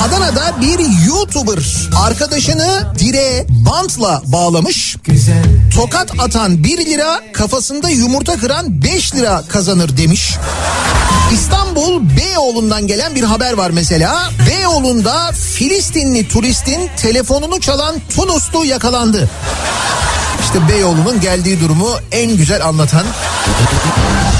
Adana'da bir YouTuber arkadaşını direğe bantla bağlamış. Tokat atan 1 lira, kafasında yumurta kıran 5 lira kazanır demiş. İstanbul Beyoğlu'ndan gelen bir haber var mesela. Beyoğlu'nda Filistinli turistin telefonunu çalan Tunuslu yakalandı. İşte Beyoğlu'nun geldiği durumu en güzel anlatan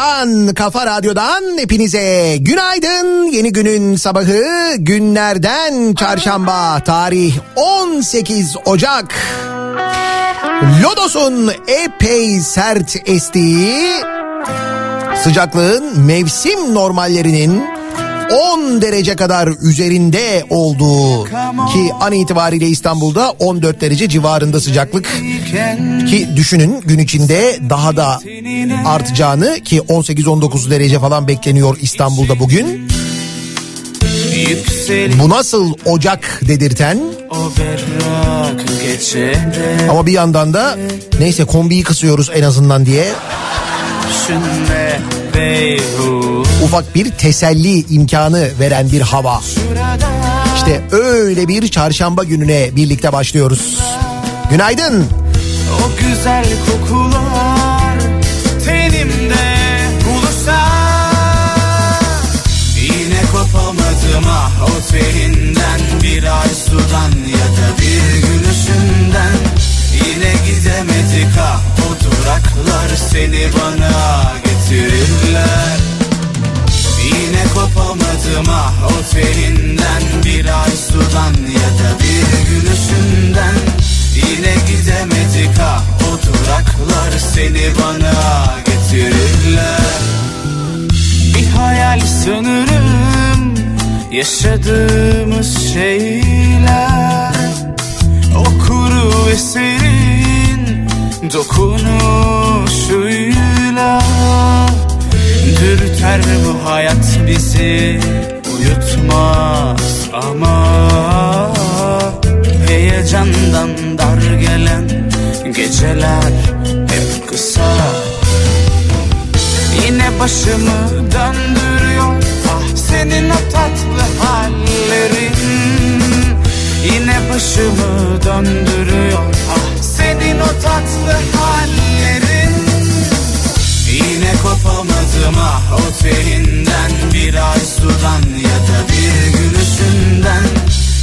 Radyosu'ndan, Kafa Radyo'dan hepinize günaydın. Yeni günün sabahı günlerden çarşamba tarih 18 Ocak. Lodos'un epey sert estiği sıcaklığın mevsim normallerinin 10 derece kadar üzerinde olduğu ki an itibariyle İstanbul'da 14 derece civarında sıcaklık ki düşünün gün içinde daha da artacağını ki 18-19 derece falan bekleniyor İstanbul'da bugün. Bu nasıl Ocak dedirten? Ama bir yandan da neyse kombiyi kısıyoruz en azından diye ufak bir teselli imkanı veren bir hava. İşte öyle bir çarşamba gününe birlikte başlıyoruz. Günaydın. O güzel kokular tenimde buluşsa Yine kopamadım ah o teninden bir ay sudan ya da bir gün ışığından Yine gidemedik ah o duraklar seni bana getirirler Yine kopamadım ah o teninden bir ay sudan ya da bir gün ışığından Yine gidemedik ah o duraklar seni bana getirirler. Bir hayal sanırım yaşadığımız şeyler. O kuru ve serin dokunuşuyla Dürter bu hayat bizi uyutmaz ama Heyecandan dar gelen geceler hep kısa. Yine başımı döndürüyor ah senin o tatlı hallerin. Yine başımı döndürüyor ah senin o tatlı hallerin. Yine kopamadım ah o telinden bir ay sudan ya da bir gün ışığından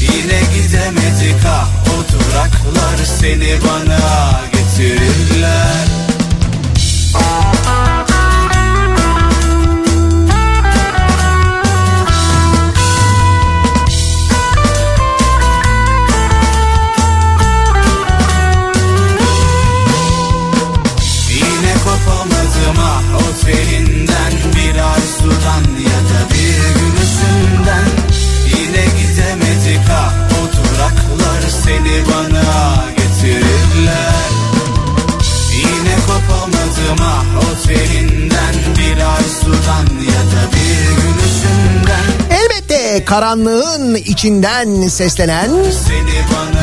Yine gidemedik ah o duraklar seni bana getirirler karanlığın içinden seslenen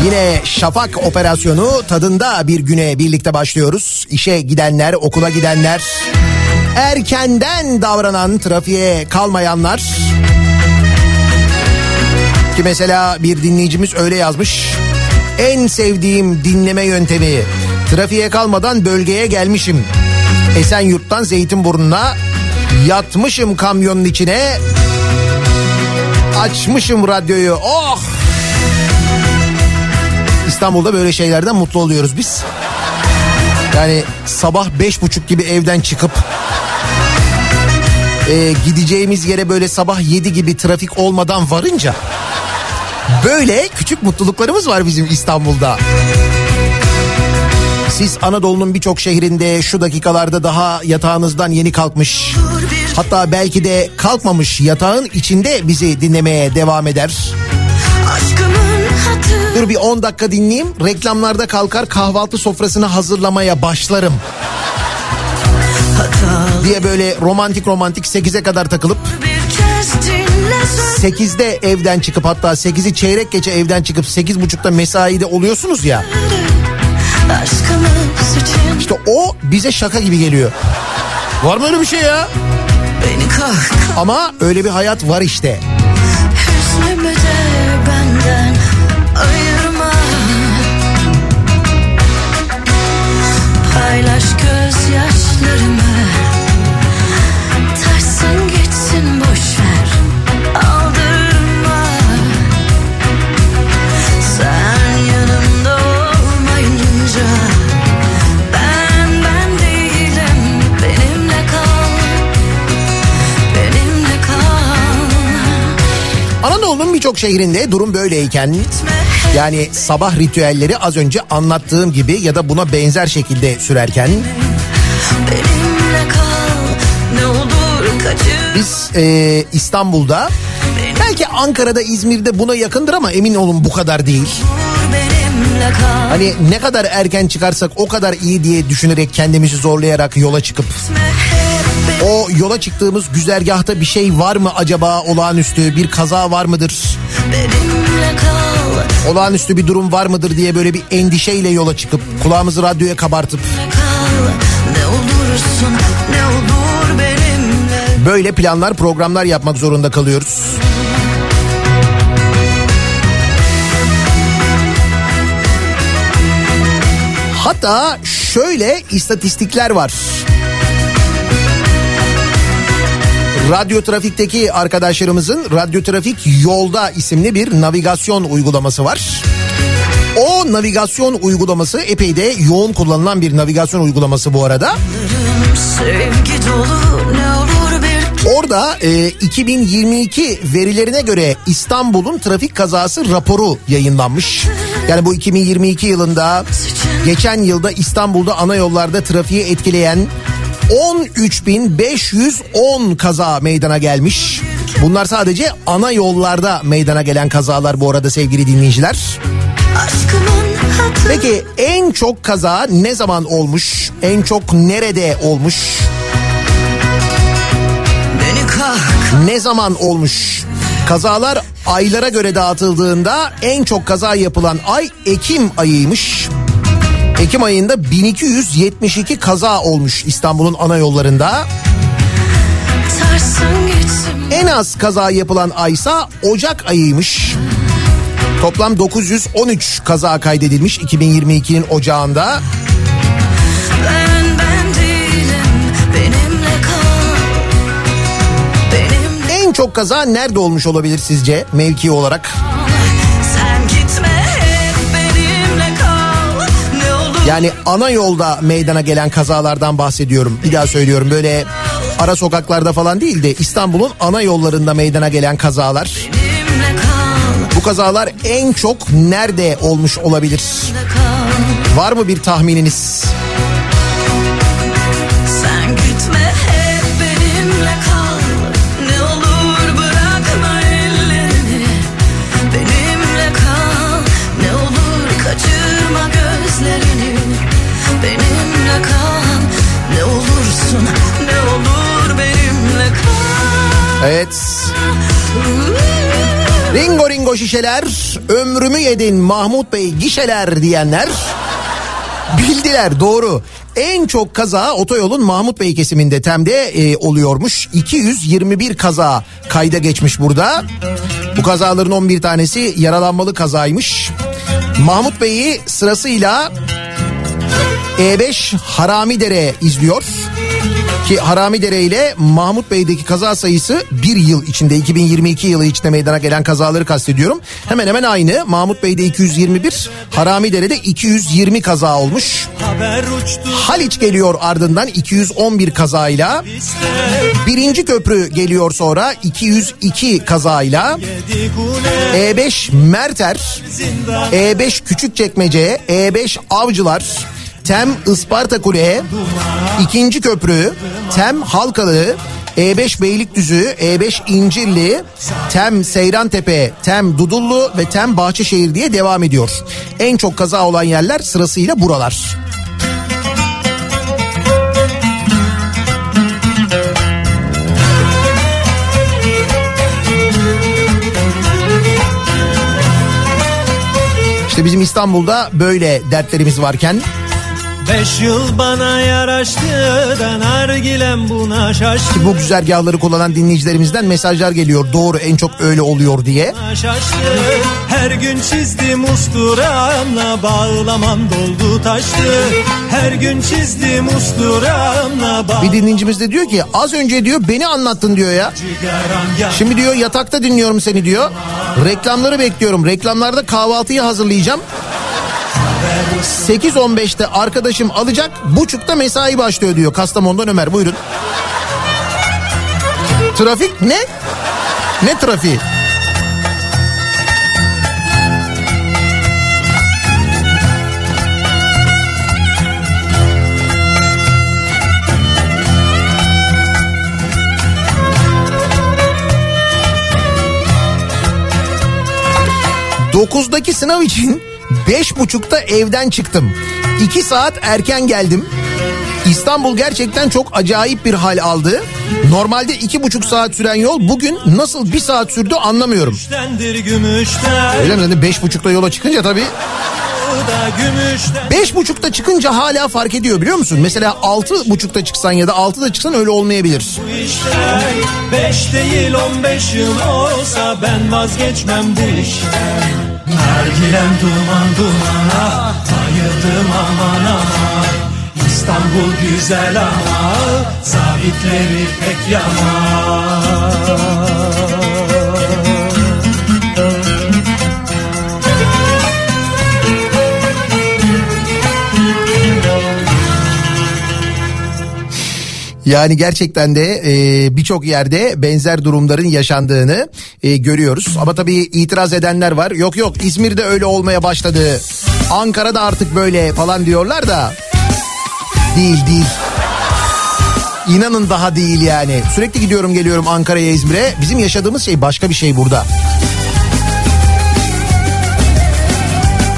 Yine şafak operasyonu tadında bir güne birlikte başlıyoruz. İşe gidenler, okula gidenler, erkenden davranan, trafiğe kalmayanlar. Ki mesela bir dinleyicimiz öyle yazmış. En sevdiğim dinleme yöntemi trafiğe kalmadan bölgeye gelmişim. Esenyurt'tan Zeytinburnu'na yatmışım kamyonun içine. Açmışım radyoyu. Oh! İstanbul'da böyle şeylerden mutlu oluyoruz biz. Yani sabah beş buçuk gibi evden çıkıp e, gideceğimiz yere böyle sabah yedi gibi trafik olmadan varınca böyle küçük mutluluklarımız var bizim İstanbul'da. Siz Anadolu'nun birçok şehrinde şu dakikalarda daha yatağınızdan yeni kalkmış. Hatta belki de kalkmamış yatağın içinde bizi dinlemeye devam eder. Dur bir 10 dakika dinleyeyim. Reklamlarda kalkar kahvaltı sofrasını hazırlamaya başlarım. Diye böyle romantik romantik 8'e kadar takılıp 8'de evden çıkıp hatta 8'i çeyrek geçe evden çıkıp 8.30'da mesaide oluyorsunuz ya. İşte o bize şaka gibi geliyor. Var mı öyle bir şey ya? Ama öyle bir hayat var işte. Hüznümü de benden ayırma. Paylaş gözyaşlarımı Anadolu'nun birçok şehrinde. Durum böyleyken yani sabah ritüelleri az önce anlattığım gibi ya da buna benzer şekilde sürerken biz e, İstanbul'da belki Ankara'da İzmir'de buna yakındır ama emin olun bu kadar değil. Hani ne kadar erken çıkarsak o kadar iyi diye düşünerek kendimizi zorlayarak yola çıkıp o yola çıktığımız güzergahta bir şey var mı acaba olağanüstü bir kaza var mıdır? Olağanüstü bir durum var mıdır diye böyle bir endişeyle yola çıkıp kulağımızı radyoya kabartıp böyle planlar programlar yapmak zorunda kalıyoruz. Hatta şöyle istatistikler var. Radyo Trafik'teki arkadaşlarımızın Radyo Trafik Yolda isimli bir navigasyon uygulaması var. O navigasyon uygulaması epey de yoğun kullanılan bir navigasyon uygulaması bu arada. Orada e, 2022 verilerine göre İstanbul'un trafik kazası raporu yayınlanmış. Yani bu 2022 yılında geçen yılda İstanbul'da ana yollarda trafiği etkileyen 13.510 kaza meydana gelmiş. Bunlar sadece ana yollarda meydana gelen kazalar bu arada sevgili dinleyiciler. Peki en çok kaza ne zaman olmuş? En çok nerede olmuş? ne zaman olmuş? Kazalar aylara göre dağıtıldığında en çok kaza yapılan ay Ekim ayıymış. Ekim ayında 1272 kaza olmuş İstanbul'un ana yollarında. En az kaza yapılan aysa Ocak ayıymış. Toplam 913 kaza kaydedilmiş 2022'nin ocağında. ben ben değilim benimle kal benimle En çok kaza nerede olmuş olabilir sizce mevki olarak? Yani ana yolda meydana gelen kazalardan bahsediyorum. Bir daha söylüyorum böyle ara sokaklarda falan değil de İstanbul'un ana yollarında meydana gelen kazalar. Bu kazalar en çok nerede olmuş olabilir? Var mı bir tahmininiz? Sen şişeler, ömrümü yedin Mahmut Bey gişeler diyenler bildiler doğru. En çok kaza otoyolun Mahmut Bey kesiminde Tem'de e, oluyormuş. 221 kaza kayda geçmiş burada. Bu kazaların 11 tanesi yaralanmalı kazaymış. Mahmut Bey'i sırasıyla E5 Haramidere izliyor. Ki Haramidere ile Mahmut Bey'deki kaza sayısı bir yıl içinde 2022 yılı içinde meydana gelen kazaları kastediyorum. Hemen hemen aynı. Mahmut Bey'de 221, Haramidere'de 220 kaza olmuş. Haliç geliyor ardından 211 kazayla. Birinci köprü geliyor sonra 202 kazayla. Yedi kule E5 Merter, E5 Küçükçekmece, E5 Avcılar, Tem Isparta Kule, ikinci köprü, Tem Halkalı, E5 Beylikdüzü, E5 İncirli, Tem Seyrantepe, Tem Dudullu ve Tem Bahçeşehir diye devam ediyor. En çok kaza olan yerler sırasıyla buralar. İşte bizim İstanbul'da böyle dertlerimiz varken Beş yıl bana yaraştı da nargilem buna şaştı bu güzergahları kullanan dinleyicilerimizden mesajlar geliyor. Doğru en çok öyle oluyor diye. şaştı Her gün çizdim usturamla bağlamam doldu taştı Her gün çizdim usturamla Bir bağlamam dinleyicimiz de diyor ki az önce diyor beni anlattın diyor ya. Şimdi diyor yatakta dinliyorum seni diyor. Reklamları bekliyorum. Reklamlarda kahvaltıyı hazırlayacağım. 8.15'te arkadaşım alacak. Buçukta mesai başlıyor diyor. Kastamonu'dan Ömer buyurun. Trafik ne? Ne trafiği? 9'daki sınav için 5.30'da evden çıktım. 2 saat erken geldim. İstanbul gerçekten çok acayip bir hal aldı. Normalde iki buçuk saat süren yol bugün nasıl bir saat sürdü anlamıyorum. Öyle mi? Beş buçukta yola çıkınca tabii. Bu da gümüşten. Beş buçukta çıkınca hala fark ediyor biliyor musun? Mesela altı buçukta çıksan ya da altıda çıksan öyle olmayabilir. Bu işten beş değil on beş yıl olsa ben vazgeçmem bu işten. Nargilem duman dumana bayıldım aman aman. İstanbul güzel ama zabitleri pek yaman. Yani gerçekten de e, birçok yerde benzer durumların yaşandığını e, görüyoruz. Ama tabii itiraz edenler var. Yok yok İzmir'de öyle olmaya başladı. Ankara'da artık böyle falan diyorlar da. Değil değil. İnanın daha değil yani. Sürekli gidiyorum geliyorum Ankara'ya İzmir'e. Bizim yaşadığımız şey başka bir şey burada.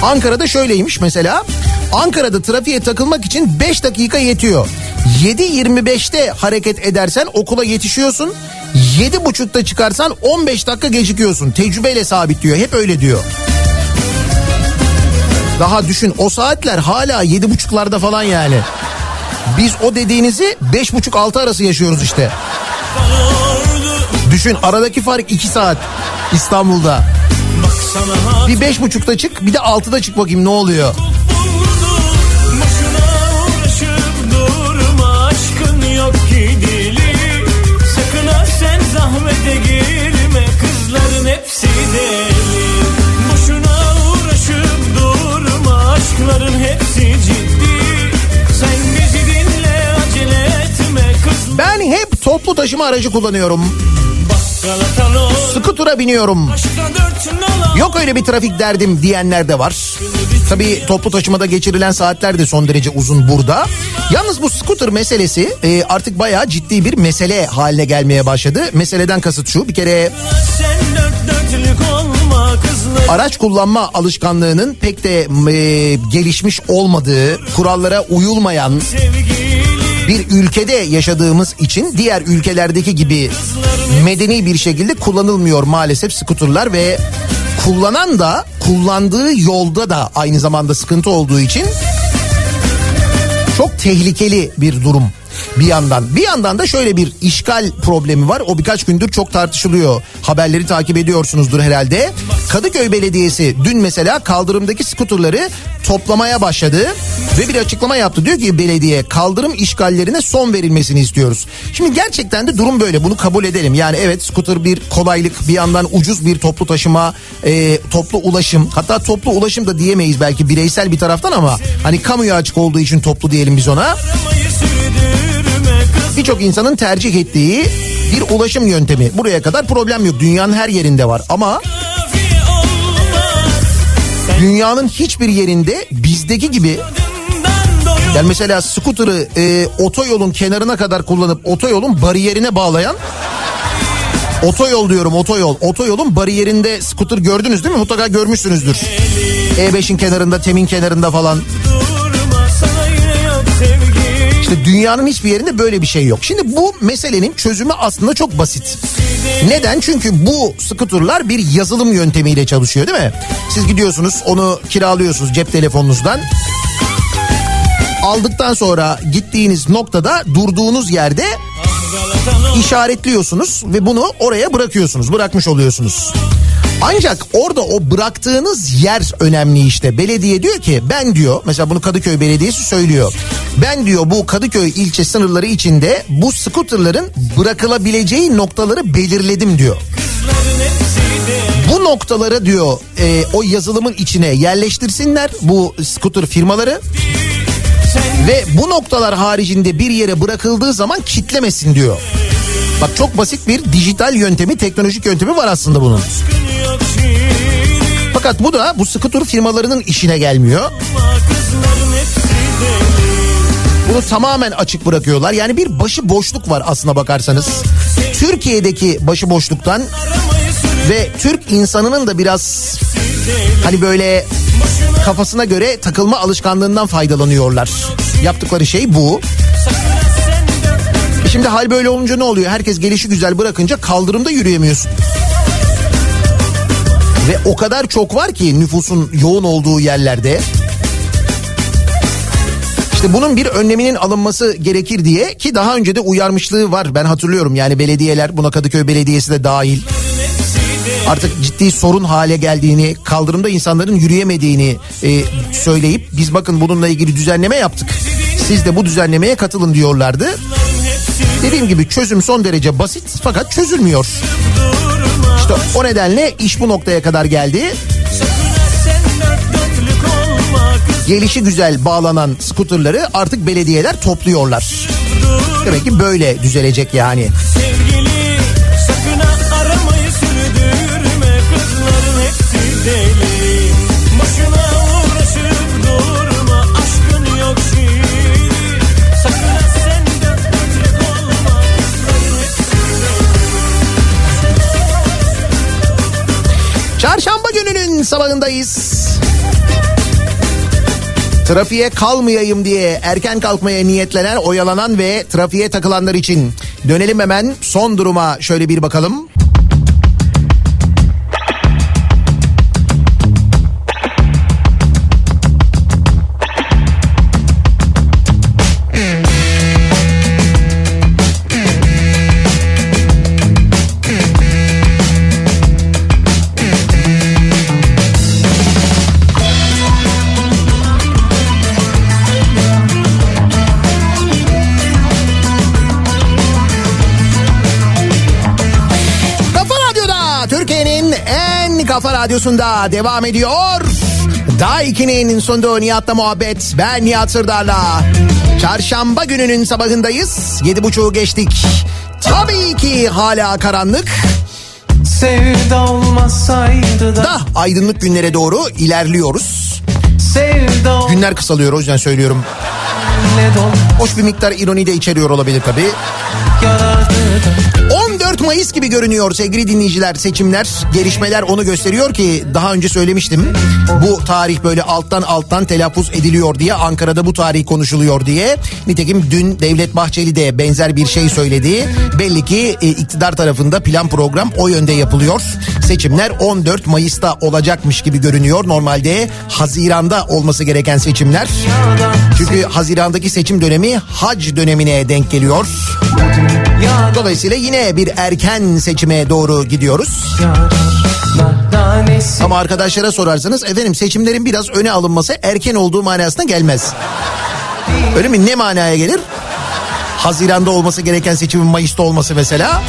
Ankara'da şöyleymiş mesela. Ankara'da trafiğe takılmak için 5 dakika yetiyor. 7.25'te hareket edersen okula yetişiyorsun. 7.30'da çıkarsan 15 dakika gecikiyorsun. Tecrübeyle sabit diyor. Hep öyle diyor. Daha düşün o saatler hala 7.30'larda falan yani. Biz o dediğinizi 5.30-6 arası yaşıyoruz işte. Düşün aradaki fark 2 saat İstanbul'da. Bir beş buçukta çık bir de altıda çık bakayım ne oluyor. Deli Boşuna uğraşıp durma aşkların hepsi ciddi Sen bizi dinle acele etme kızlar Ben hep toplu taşıma aracı kullanıyorum. Skutura biniyorum. Yok öyle bir trafik derdim diyenler de var. Tabii toplu taşımada geçirilen saatler de son derece uzun burada. Yalnız bu scooter meselesi e, artık bayağı ciddi bir mesele haline gelmeye başladı. Meseleden kasıt şu bir kere araç kullanma alışkanlığının pek de e, gelişmiş olmadığı, kurallara uyulmayan bir ülkede yaşadığımız için diğer ülkelerdeki gibi medeni bir şekilde kullanılmıyor maalesef skuterlar ve kullanan da kullandığı yolda da aynı zamanda sıkıntı olduğu için çok tehlikeli bir durum bir yandan. Bir yandan da şöyle bir işgal problemi var. O birkaç gündür çok tartışılıyor. Haberleri takip ediyorsunuzdur herhalde. Kadıköy Belediyesi dün mesela kaldırımdaki skuterları toplamaya başladı ve bir açıklama yaptı. Diyor ki belediye kaldırım işgallerine son verilmesini istiyoruz. Şimdi gerçekten de durum böyle. Bunu kabul edelim. Yani evet skuter bir kolaylık, bir yandan ucuz bir toplu taşıma, e, toplu ulaşım. Hatta toplu ulaşım da diyemeyiz belki bireysel bir taraftan ama hani kamuya açık olduğu için toplu diyelim biz ona. Aramayı sürdürme kız birçok insanın tercih ettiği bir ulaşım yöntemi. Buraya kadar problem yok. Dünyanın her yerinde var ama dünyanın hiçbir yerinde bizdeki gibi yani mesela scooter'ı e, otoyolun kenarına kadar kullanıp otoyolun bariyerine bağlayan Otoyol diyorum otoyol. Otoyolun bariyerinde scooter gördünüz değil mi? Mutlaka görmüşsünüzdür. E5'in kenarında, Temin kenarında falan. İşte dünyanın hiçbir yerinde böyle bir şey yok. Şimdi bu meselenin çözümü aslında çok basit. Neden? Çünkü bu skuterlar bir yazılım yöntemiyle çalışıyor değil mi? Siz gidiyorsunuz onu kiralıyorsunuz cep telefonunuzdan. Aldıktan sonra gittiğiniz noktada durduğunuz yerde işaretliyorsunuz ve bunu oraya bırakıyorsunuz. Bırakmış oluyorsunuz. Ancak orada o bıraktığınız yer önemli işte. Belediye diyor ki ben diyor mesela bunu Kadıköy Belediyesi söylüyor. Ben diyor bu Kadıköy ilçe sınırları içinde bu skuterların bırakılabileceği noktaları belirledim diyor. Bu noktaları diyor e, o yazılımın içine yerleştirsinler bu skuter firmaları. Ve bu noktalar haricinde bir yere bırakıldığı zaman kitlemesin diyor. Bak çok basit bir dijital yöntemi, teknolojik yöntemi var aslında bunun. Fakat bu da bu skuter firmalarının işine gelmiyor. Bunu tamamen açık bırakıyorlar. Yani bir başı boşluk var aslına bakarsanız. Türkiye'deki başı boşluktan ve Türk insanının da biraz Hani böyle kafasına göre takılma alışkanlığından faydalanıyorlar. Yaptıkları şey bu. E şimdi hal böyle olunca ne oluyor? Herkes gelişi güzel bırakınca kaldırımda yürüyemiyorsun. Ve o kadar çok var ki nüfusun yoğun olduğu yerlerde. İşte bunun bir önleminin alınması gerekir diye ki daha önce de uyarmışlığı var. Ben hatırlıyorum yani belediyeler buna Kadıköy Belediyesi de dahil. Artık ciddi sorun hale geldiğini, kaldırımda insanların yürüyemediğini e, söyleyip biz bakın bununla ilgili düzenleme yaptık. Siz de bu düzenlemeye katılın diyorlardı. Dediğim gibi çözüm son derece basit fakat çözülmüyor. İşte o nedenle iş bu noktaya kadar geldi. Gelişi güzel bağlanan skuterları artık belediyeler topluyorlar. Demek ki böyle düzelecek yani. Sevgili sabahındayız. Trafiğe kalmayayım diye erken kalkmaya niyetlenen, oyalanan ve trafiğe takılanlar için dönelim hemen son duruma şöyle bir bakalım. Radyosunda devam ediyor. Daiki'nin sunduğu Nihat'la muhabbet. Ben Nihat Sırdar'la. Çarşamba gününün sabahındayız. Yedi buçuğu geçtik. Tabii ki hala karanlık. Sevda olmasaydı da Da aydınlık günlere doğru ilerliyoruz. Sevda Günler kısalıyor o yüzden söylüyorum. Hoş bir miktar ironi de içeriyor olabilir tabii. Da 14 Mayıs gibi görünüyor sevgili dinleyiciler seçimler gelişmeler onu gösteriyor ki daha önce söylemiştim bu tarih böyle alttan alttan telaffuz ediliyor diye Ankara'da bu tarih konuşuluyor diye. Nitekim dün Devlet Bahçeli de benzer bir şey söyledi. Belli ki e, iktidar tarafında plan program o yönde yapılıyor. Seçimler 14 Mayıs'ta olacakmış gibi görünüyor. Normalde Haziran'da olması gereken seçimler. Çünkü Haziran'daki seçim dönemi hac dönemine denk geliyor. Dolayısıyla yine bir erken seçime doğru gidiyoruz. Ama arkadaşlara sorarsanız efendim seçimlerin biraz öne alınması erken olduğu manasına gelmez. Öyle mi? Ne manaya gelir? Haziranda olması gereken seçimin Mayıs'ta olması mesela.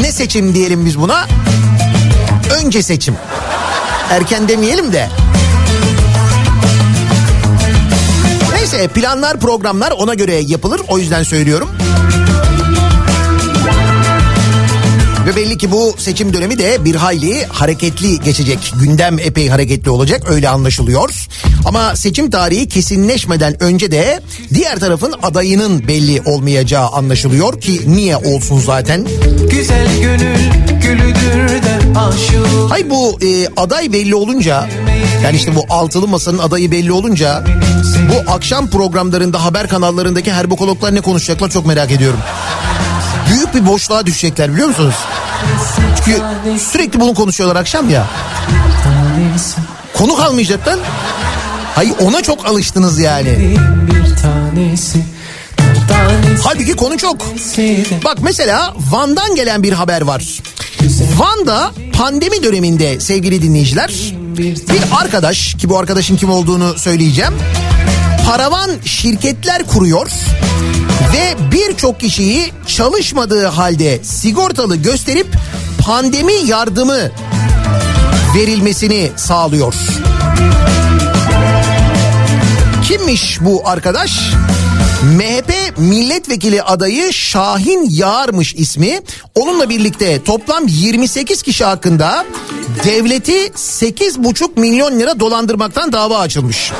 Ne seçim diyelim biz buna? Önce seçim. Erken demeyelim de. Neyse planlar programlar ona göre yapılır o yüzden söylüyorum. Ve belli ki bu seçim dönemi de bir hayli hareketli geçecek. Gündem epey hareketli olacak öyle anlaşılıyor. Ama seçim tarihi kesinleşmeden önce de diğer tarafın adayının belli olmayacağı anlaşılıyor ki niye olsun zaten. Güzel gönül gülüdür de aşık Hay bu e, aday belli olunca yani işte bu altılı masanın adayı belli olunca bu akşam programlarında haber kanallarındaki herbokologlar ne konuşacaklar çok merak ediyorum. Büyük bir boşluğa düşecekler biliyor musunuz? Çünkü sürekli bunu konuşuyorlar akşam ya. Konu kalmayacak lan. Hayır ona çok alıştınız yani. Halbuki konu çok. Bak mesela Van'dan gelen bir haber var. Van'da pandemi döneminde sevgili dinleyiciler bir arkadaş ki bu arkadaşın kim olduğunu söyleyeceğim. Paravan şirketler kuruyor ve birçok kişiyi çalışmadığı halde sigortalı gösterip pandemi yardımı verilmesini sağlıyor. Kimmiş bu arkadaş? MHP milletvekili adayı Şahin Yağar'mış ismi. Onunla birlikte toplam 28 kişi hakkında devleti 8,5 milyon lira dolandırmaktan dava açılmış.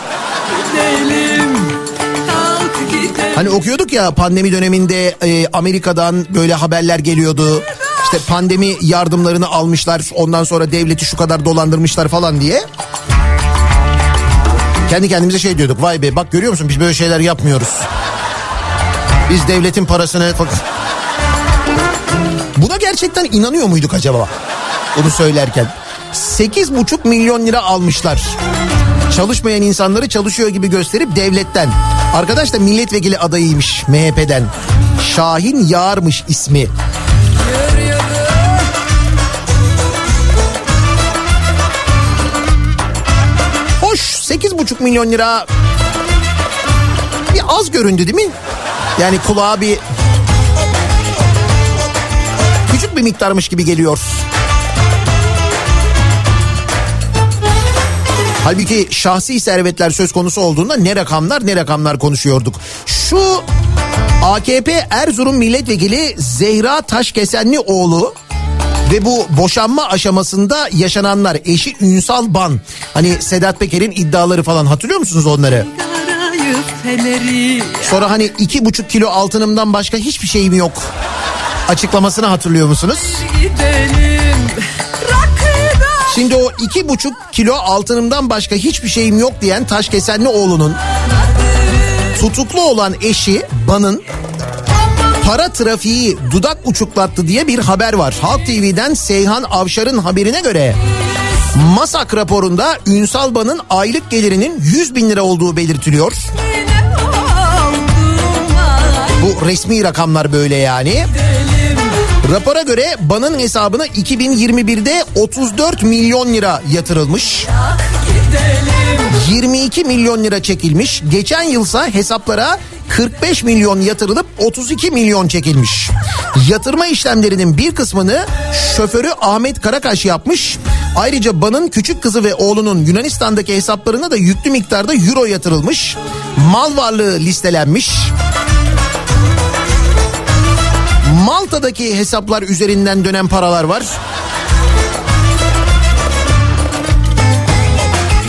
Hani okuyorduk ya pandemi döneminde e, Amerika'dan böyle haberler geliyordu. İşte pandemi yardımlarını almışlar. Ondan sonra devleti şu kadar dolandırmışlar falan diye. Kendi kendimize şey diyorduk. Vay be bak görüyor musun biz böyle şeyler yapmıyoruz. Biz devletin parasını... Buna gerçekten inanıyor muyduk acaba? Bunu söylerken. 8,5 milyon lira almışlar. Çalışmayan insanları çalışıyor gibi gösterip devletten. Arkadaş da milletvekili adayıymış MHP'den. Şahin Yağar'mış ismi. Hoş 8,5 milyon lira bir az göründü değil mi? Yani kulağa bir küçük bir miktarmış gibi geliyor. Halbuki şahsi servetler söz konusu olduğunda ne rakamlar ne rakamlar konuşuyorduk. Şu AKP Erzurum Milletvekili Zehra Taşkesenlioğlu ve bu boşanma aşamasında yaşananlar eşi Ünsal Ban. Hani Sedat Peker'in iddiaları falan hatırlıyor musunuz onları? Sonra hani iki buçuk kilo altınımdan başka hiçbir şeyim yok açıklamasını hatırlıyor musunuz? Şimdi o iki buçuk kilo altınımdan başka hiçbir şeyim yok diyen Taşkesenlioğlu'nun tutuklu olan eşi Ban'ın para trafiği dudak uçuklattı diye bir haber var. Halk TV'den Seyhan Avşar'ın haberine göre Masak raporunda Ünsal Ban'ın aylık gelirinin 100 bin lira olduğu belirtiliyor. Bu resmi rakamlar böyle yani. Rapora göre Ban'ın hesabına 2021'de 34 milyon lira yatırılmış. 22 milyon lira çekilmiş. Geçen yılsa hesaplara 45 milyon yatırılıp 32 milyon çekilmiş. Yatırma işlemlerinin bir kısmını şoförü Ahmet Karakaş yapmış. Ayrıca Ban'ın küçük kızı ve oğlunun Yunanistan'daki hesaplarına da yüklü miktarda euro yatırılmış. Mal varlığı listelenmiş. Malta'daki hesaplar üzerinden dönen paralar var.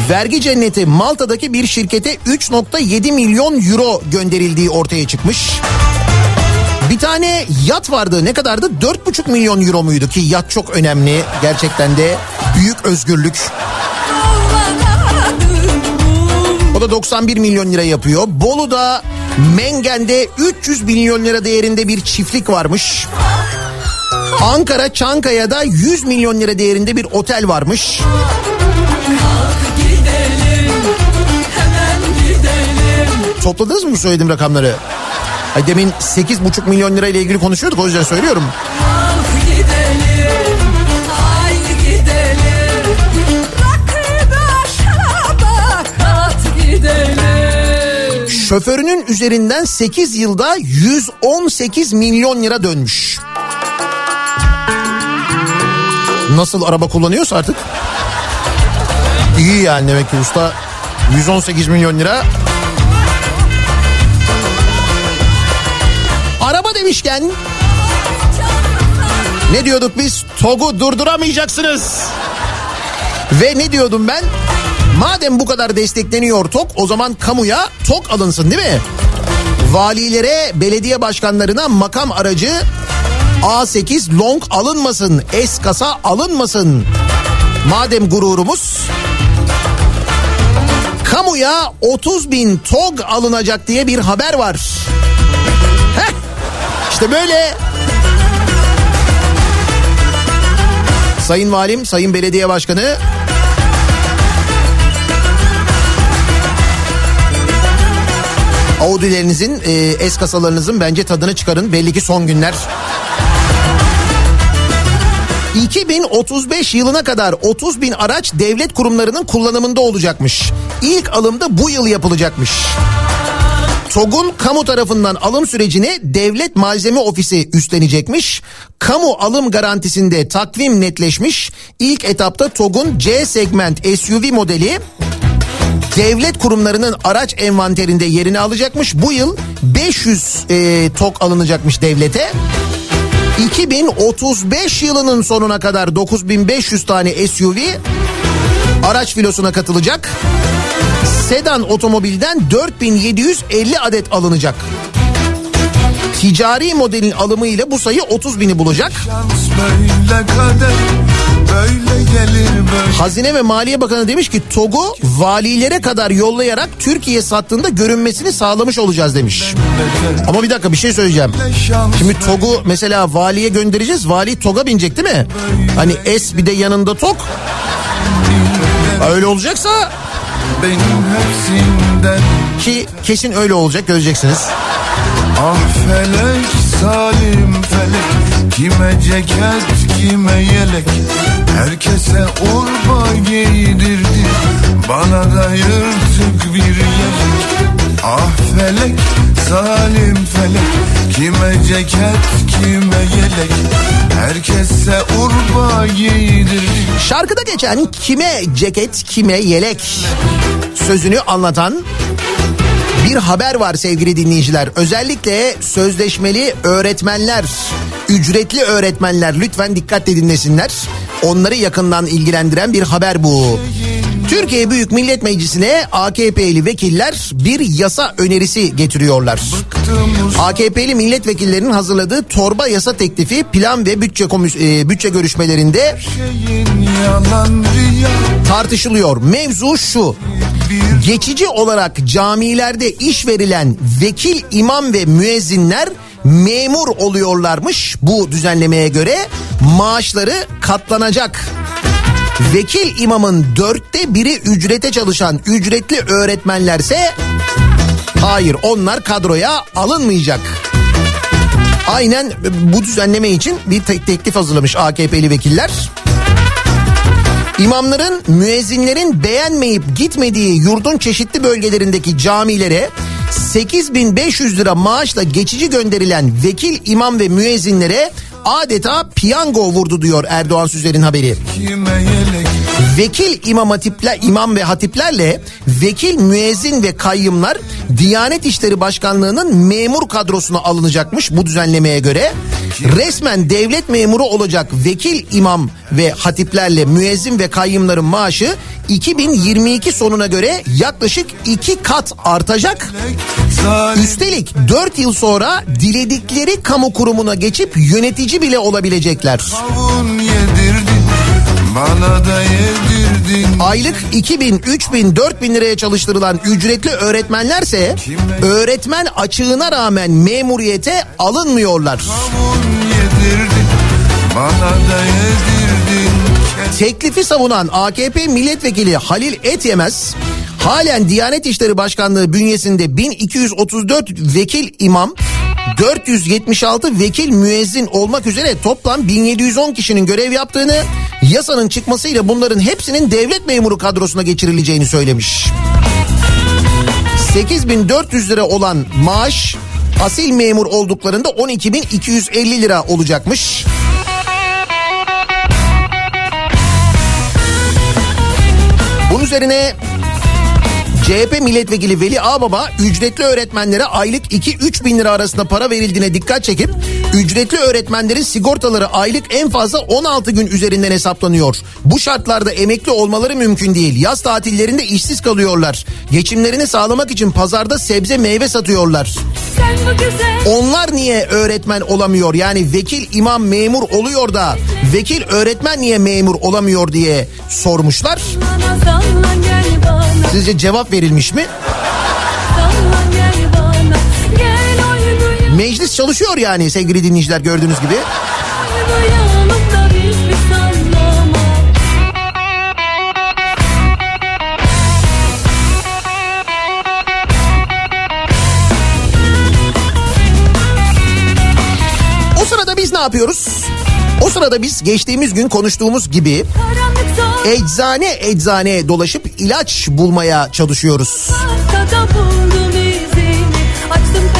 Vergi cenneti Malta'daki bir şirkete 3.7 milyon euro gönderildiği ortaya çıkmış. Bir tane yat vardı ne kadardı 4.5 milyon euro muydu ki yat çok önemli gerçekten de büyük özgürlük. O da 91 milyon lira yapıyor. Bolu'da Mengen'de 300 milyon lira değerinde bir çiftlik varmış. Ankara Çankaya'da 100 milyon lira değerinde bir otel varmış. Topladınız mı söylediğim rakamları? Ay demin 8,5 milyon lira ile ilgili konuşuyorduk o yüzden söylüyorum. Şoförünün üzerinden 8 yılda 118 milyon lira dönmüş. Nasıl araba kullanıyorsa artık. İyi yani demek ki usta 118 milyon lira. Araba demişken ne diyorduk biz? TOG'u durduramayacaksınız. Ve ne diyordum ben? Madem bu kadar destekleniyor TOK o zaman kamuya TOK alınsın değil mi? Valilere, belediye başkanlarına makam aracı A8 long alınmasın, S kasa alınmasın. Madem gururumuz kamuya 30 bin TOG alınacak diye bir haber var. Heh, işte böyle. Sayın Valim, Sayın Belediye Başkanı Audi'lerinizin, e, S kasalarınızın bence tadını çıkarın. Belli ki son günler. 2035 yılına kadar 30 bin araç devlet kurumlarının kullanımında olacakmış. İlk alımda bu yıl yapılacakmış. TOG'un kamu tarafından alım sürecini devlet malzeme ofisi üstlenecekmiş. Kamu alım garantisinde takvim netleşmiş. İlk etapta TOG'un C segment SUV modeli devlet kurumlarının araç envanterinde yerini alacakmış. Bu yıl 500 e, TOG alınacakmış devlete. 2035 yılının sonuna kadar 9500 tane SUV araç filosuna katılacak. Sedan otomobilden 4750 adet alınacak. Ticari modelin alımı ile bu sayı 30 bini bulacak. Kader böyle böyle Hazine ve Maliye Bakanı demiş ki TOG'u valilere kadar yollayarak Türkiye sattığında görünmesini sağlamış olacağız demiş. Ama bir dakika bir şey söyleyeceğim. Şimdi TOG'u mesela valiye göndereceğiz. Vali TOG'a binecek değil mi? Hani S bir de yanında TOG. Öyle olacaksa ki kesin öyle olacak göreceksiniz. Ah felek salim felek Kime ceket kime yelek Herkese urba giydirdi. Bana da yırtık bir yelek Ah felek salim felek. Kime ceket kime yelek. Herkese urba giydirdi. Şarkıda geçen kime ceket kime yelek sözünü anlatan bir haber var sevgili dinleyiciler. Özellikle sözleşmeli öğretmenler, ücretli öğretmenler lütfen dikkatle dinlesinler. Onları yakından ilgilendiren bir haber bu. Türkiye Büyük Millet Meclisi'ne AKP'li vekiller bir yasa önerisi getiriyorlar. AKP'li milletvekillerinin hazırladığı torba yasa teklifi plan ve bütçe komis- e, bütçe görüşmelerinde tartışılıyor. Mevzu şu. Geçici olarak camilerde iş verilen vekil, imam ve müezzinler memur oluyorlarmış bu düzenlemeye göre. Maaşları katlanacak. Vekil imamın dörtte biri ücrete çalışan ücretli öğretmenlerse hayır onlar kadroya alınmayacak. Aynen bu düzenleme için bir te- teklif hazırlamış AKP'li vekiller. İmamların, müezzinlerin beğenmeyip gitmediği yurdun çeşitli bölgelerindeki camilere 8500 lira maaşla geçici gönderilen vekil, imam ve müezzinlere adeta piyango vurdu diyor Erdoğan Süzer'in haberi. kime yelek Vekil imam hatipler, imam ve hatiplerle vekil müezzin ve kayyımlar Diyanet İşleri Başkanlığı'nın memur kadrosuna alınacakmış bu düzenlemeye göre. Resmen devlet memuru olacak vekil imam ve hatiplerle müezzin ve kayyımların maaşı 2022 sonuna göre yaklaşık iki kat artacak. Üstelik 4 yıl sonra diledikleri kamu kurumuna geçip yönetici bile olabilecekler. Bana da yedirdin. Aylık 2000, 3000, 4000 liraya çalıştırılan ücretli öğretmenlerse öğretmen açığına rağmen memuriyete alınmıyorlar. Yedirdin. Bana da yedirdin. Teklifi savunan AKP milletvekili Halil Etyemez halen Diyanet İşleri Başkanlığı bünyesinde 1234 vekil imam 476 vekil müezzin olmak üzere toplam 1710 kişinin görev yaptığını yasanın çıkmasıyla bunların hepsinin devlet memuru kadrosuna geçirileceğini söylemiş. 8400 lira olan maaş asil memur olduklarında 12250 lira olacakmış. Bunun üzerine CHP milletvekili Veli Ağbaba ücretli öğretmenlere aylık 2-3 bin lira arasında para verildiğine dikkat çekip ücretli öğretmenlerin sigortaları aylık en fazla 16 gün üzerinden hesaplanıyor. Bu şartlarda emekli olmaları mümkün değil. Yaz tatillerinde işsiz kalıyorlar. Geçimlerini sağlamak için pazarda sebze meyve satıyorlar. Onlar niye öğretmen olamıyor? Yani vekil imam memur oluyor da vekil öğretmen niye memur olamıyor diye sormuşlar. bana Sizce cevap verilmiş mi? Meclis çalışıyor yani sevgili dinleyiciler gördüğünüz gibi. O sırada biz ne yapıyoruz? O sırada biz geçtiğimiz gün konuştuğumuz gibi eczane eczane dolaşıp ilaç bulmaya çalışıyoruz.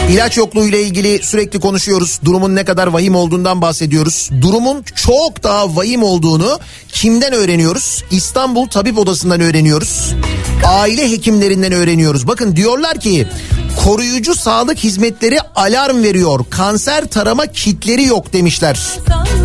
İlaç yokluğu ile ilgili sürekli konuşuyoruz. Durumun ne kadar vahim olduğundan bahsediyoruz. Durumun çok daha vahim olduğunu kimden öğreniyoruz? İstanbul Tabip Odası'ndan öğreniyoruz. Aile hekimlerinden öğreniyoruz. Bakın diyorlar ki koruyucu sağlık hizmetleri alarm veriyor. Kanser tarama kitleri yok demişler. Gel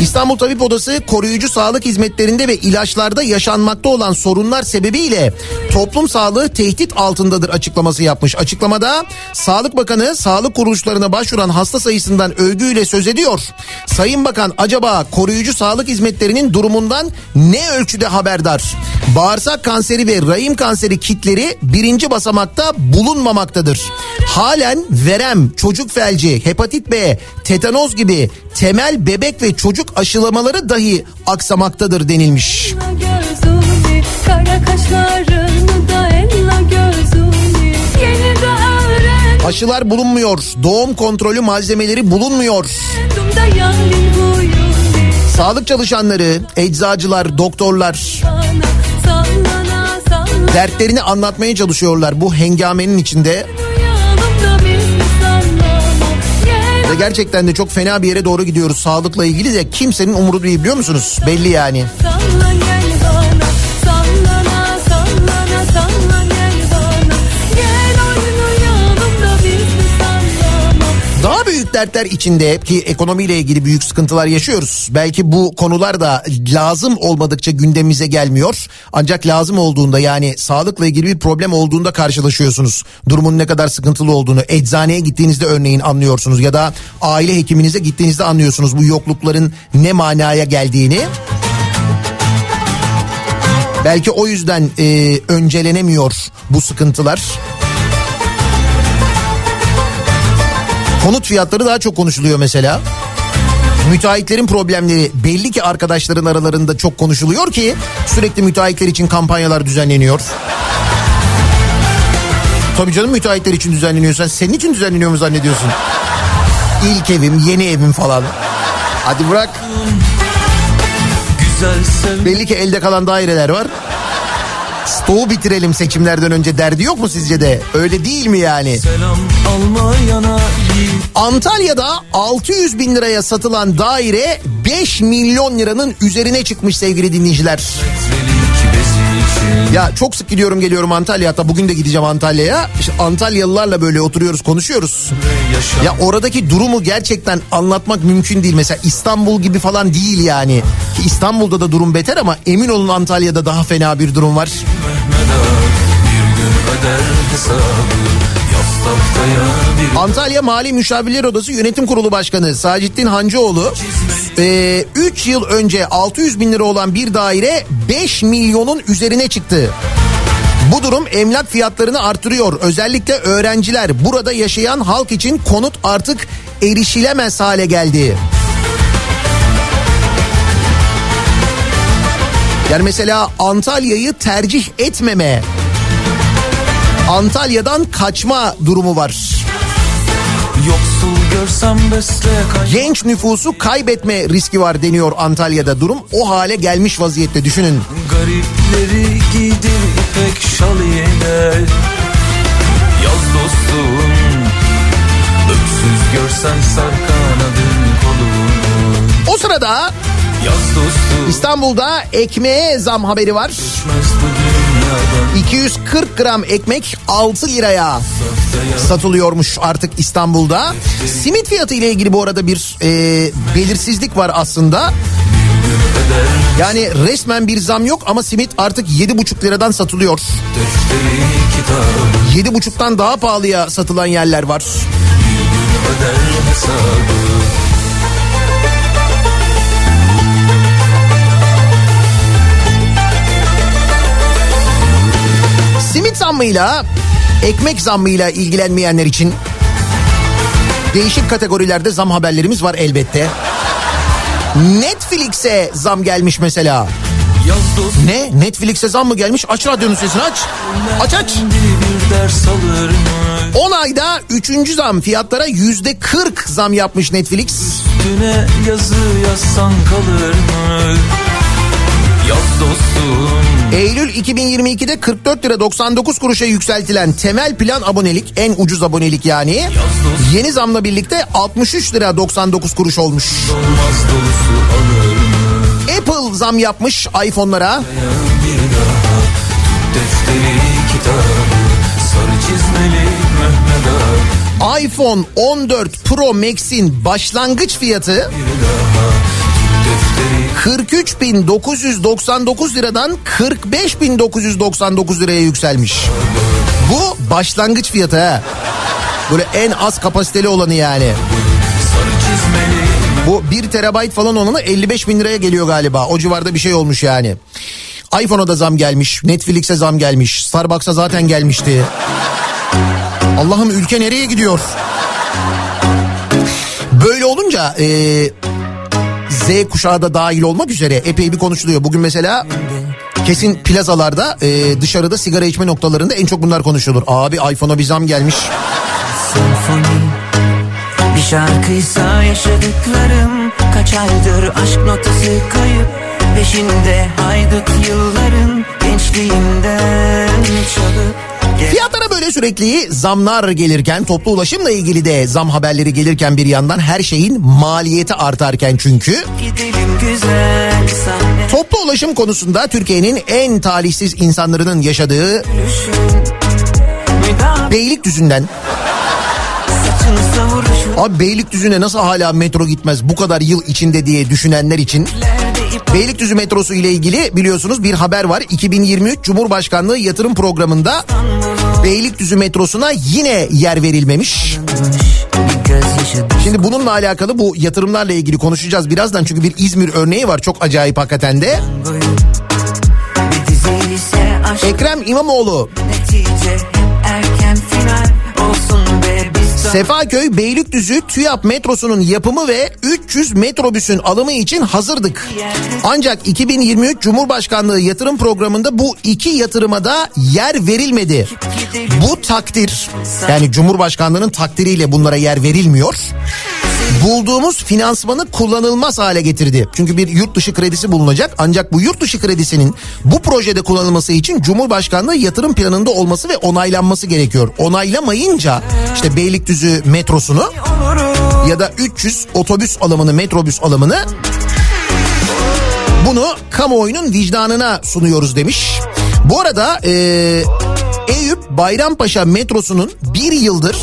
İstanbul Tabip Odası koruyucu sağlık hizmetlerinde ve ilaçlarda yaşanmakta olan sorunlar sebebiyle toplum sağlığı tehdit altındadır açıklaması yapmış. Açıklamada Sağlık Bakanı sağlık kuruluşlarına başvuran hasta sayısından övgüyle söz ediyor. Sayın Bakan acaba koruyucu sağlık hizmetlerinin durumundan ne ölçüde haberdar? Bağırsak kanseri ve rahim kanseri kitleri birinci basamakta bulunmamaktadır. Halen verem, çocuk felci, hepatit B, tetanoz gibi temel bebek ve çocuk aşılamaları dahi aksamaktadır denilmiş. Aşılar bulunmuyor, doğum kontrolü malzemeleri bulunmuyor. Sağlık çalışanları, eczacılar, doktorlar dertlerini anlatmaya çalışıyorlar bu hengamenin içinde. Ve gerçekten de çok fena bir yere doğru gidiyoruz sağlıkla ilgili de kimsenin umuru değil biliyor musunuz? Belli yani. salla dertler içinde ki ekonomiyle ilgili büyük sıkıntılar yaşıyoruz. Belki bu konular da lazım olmadıkça gündemimize gelmiyor. Ancak lazım olduğunda yani sağlıkla ilgili bir problem olduğunda karşılaşıyorsunuz. Durumun ne kadar sıkıntılı olduğunu eczaneye gittiğinizde örneğin anlıyorsunuz ya da aile hekiminize gittiğinizde anlıyorsunuz bu yoklukların ne manaya geldiğini. Belki o yüzden e, öncelenemiyor bu sıkıntılar. Konut fiyatları daha çok konuşuluyor mesela. Müteahhitlerin problemleri belli ki arkadaşların aralarında çok konuşuluyor ki sürekli müteahhitler için kampanyalar düzenleniyor. Tabii canım müteahhitler için düzenleniyor. Sen senin için düzenleniyor mu zannediyorsun? İlk evim, yeni evim falan. Hadi bırak. Belli ki elde kalan daireler var. Stoğu bitirelim seçimlerden önce derdi yok mu sizce de? Öyle değil mi yani? Selam almayana Antalya'da 600 bin liraya satılan daire 5 milyon liranın üzerine çıkmış sevgili dinleyiciler. Ya çok sık gidiyorum geliyorum Antalya hatta bugün de gideceğim Antalya'ya. İşte Antalyalılarla böyle oturuyoruz konuşuyoruz. Ya oradaki durumu gerçekten anlatmak mümkün değil. Mesela İstanbul gibi falan değil yani. Ki İstanbul'da da durum beter ama emin olun Antalya'da daha fena bir durum var. bir gün öder hesabı Antalya Mali Müşavirler Odası Yönetim Kurulu Başkanı Sacittin Hancıoğlu 3 yıl önce 600 bin lira olan bir daire 5 milyonun üzerine çıktı. Bu durum emlak fiyatlarını artırıyor. Özellikle öğrenciler burada yaşayan halk için konut artık erişilemez hale geldi. Yani mesela Antalya'yı tercih etmeme, Antalya'dan kaçma durumu var. Genç nüfusu kaybetme riski var deniyor Antalya'da. Durum o hale gelmiş vaziyette düşünün. Garipleri giydir ipek şal yine Yaz dostum Öksüz görsen sar kanadın kolunu O sırada İstanbul'da ekmeğe zam haberi var. Düşmez bu 240 gram ekmek 6 liraya satılıyormuş artık İstanbul'da. Simit fiyatı ile ilgili bu arada bir e, belirsizlik var aslında. Yani resmen bir zam yok ama simit artık 7,5 liradan satılıyor. Defteri kitabı 7,5'tan daha pahalıya satılan yerler var. öder hesabı zammıyla ekmek zammıyla ilgilenmeyenler için değişik kategorilerde zam haberlerimiz var elbette. Netflix'e zam gelmiş mesela. Ne? Netflix'e zam mı gelmiş? Aç radyonun sesini aç. Aç aç. bir ders alır mı 10 ayda 3. zam fiyatlara yüzde 40 zam yapmış Netflix. Üstüne yazı yazsan kalır mı Eylül 2022'de 44 lira 99 kuruşa yükseltilen temel plan abonelik en ucuz abonelik yani. Yeni zamla birlikte 63 lira 99 kuruş olmuş. Apple zam yapmış iPhone'lara. İPhone 14 Pro Max'in başlangıç fiyatı 43.999 liradan 45.999 liraya yükselmiş. Bu başlangıç fiyatı ha. Böyle en az kapasiteli olanı yani. Bu 1 terabayt falan olanı 55 bin liraya geliyor galiba. O civarda bir şey olmuş yani. iPhone'a da zam gelmiş. Netflix'e zam gelmiş. Starbucks'a zaten gelmişti. Allah'ım ülke nereye gidiyor? Böyle olunca e, Z kuşağı da dahil olmak üzere epey bir konuşuluyor. Bugün mesela kesin plazalarda e, dışarıda sigara içme noktalarında en çok bunlar konuşulur. Abi iPhone'a bir zam gelmiş. Senfoni Bir şarkıysa yaşadıklarım Kaç aydır aşk notası kayıp Peşinde haydut yılların Gençliğimden çalıp Fiyatlara böyle sürekli. Zamlar gelirken toplu ulaşımla ilgili de zam haberleri gelirken bir yandan her şeyin maliyeti artarken çünkü güzel toplu ulaşım konusunda Türkiye'nin en talihsiz insanların yaşadığı Beylikdüzü'nden. Abi Beylikdüzü'ne nasıl hala metro gitmez bu kadar yıl içinde diye düşünenler için Beylikdüzü metrosu ile ilgili biliyorsunuz bir haber var. 2023 Cumhurbaşkanlığı yatırım programında Beylikdüzü metrosuna yine yer verilmemiş. Şimdi bununla alakalı bu yatırımlarla ilgili konuşacağız birazdan çünkü bir İzmir örneği var çok acayip hakikaten de. Ekrem İmamoğlu netice erken Sefaköy Beylikdüzü TÜYAP metrosunun yapımı ve 300 metrobüsün alımı için hazırdık. Ancak 2023 Cumhurbaşkanlığı yatırım programında bu iki yatırıma da yer verilmedi. Bu takdir yani Cumhurbaşkanlığının takdiriyle bunlara yer verilmiyor. Bulduğumuz finansmanı kullanılmaz hale getirdi. Çünkü bir yurt dışı kredisi bulunacak ancak bu yurt dışı kredisinin bu projede kullanılması için Cumhurbaşkanlığı yatırım planında olması ve onaylanması gerekiyor. Onaylamayınca işte Beylikdüzü metrosunu ya da 300 otobüs alımını metrobüs alımını bunu kamuoyunun vicdanına sunuyoruz demiş. Bu arada e, Eyüp Bayrampaşa metrosunun bir yıldır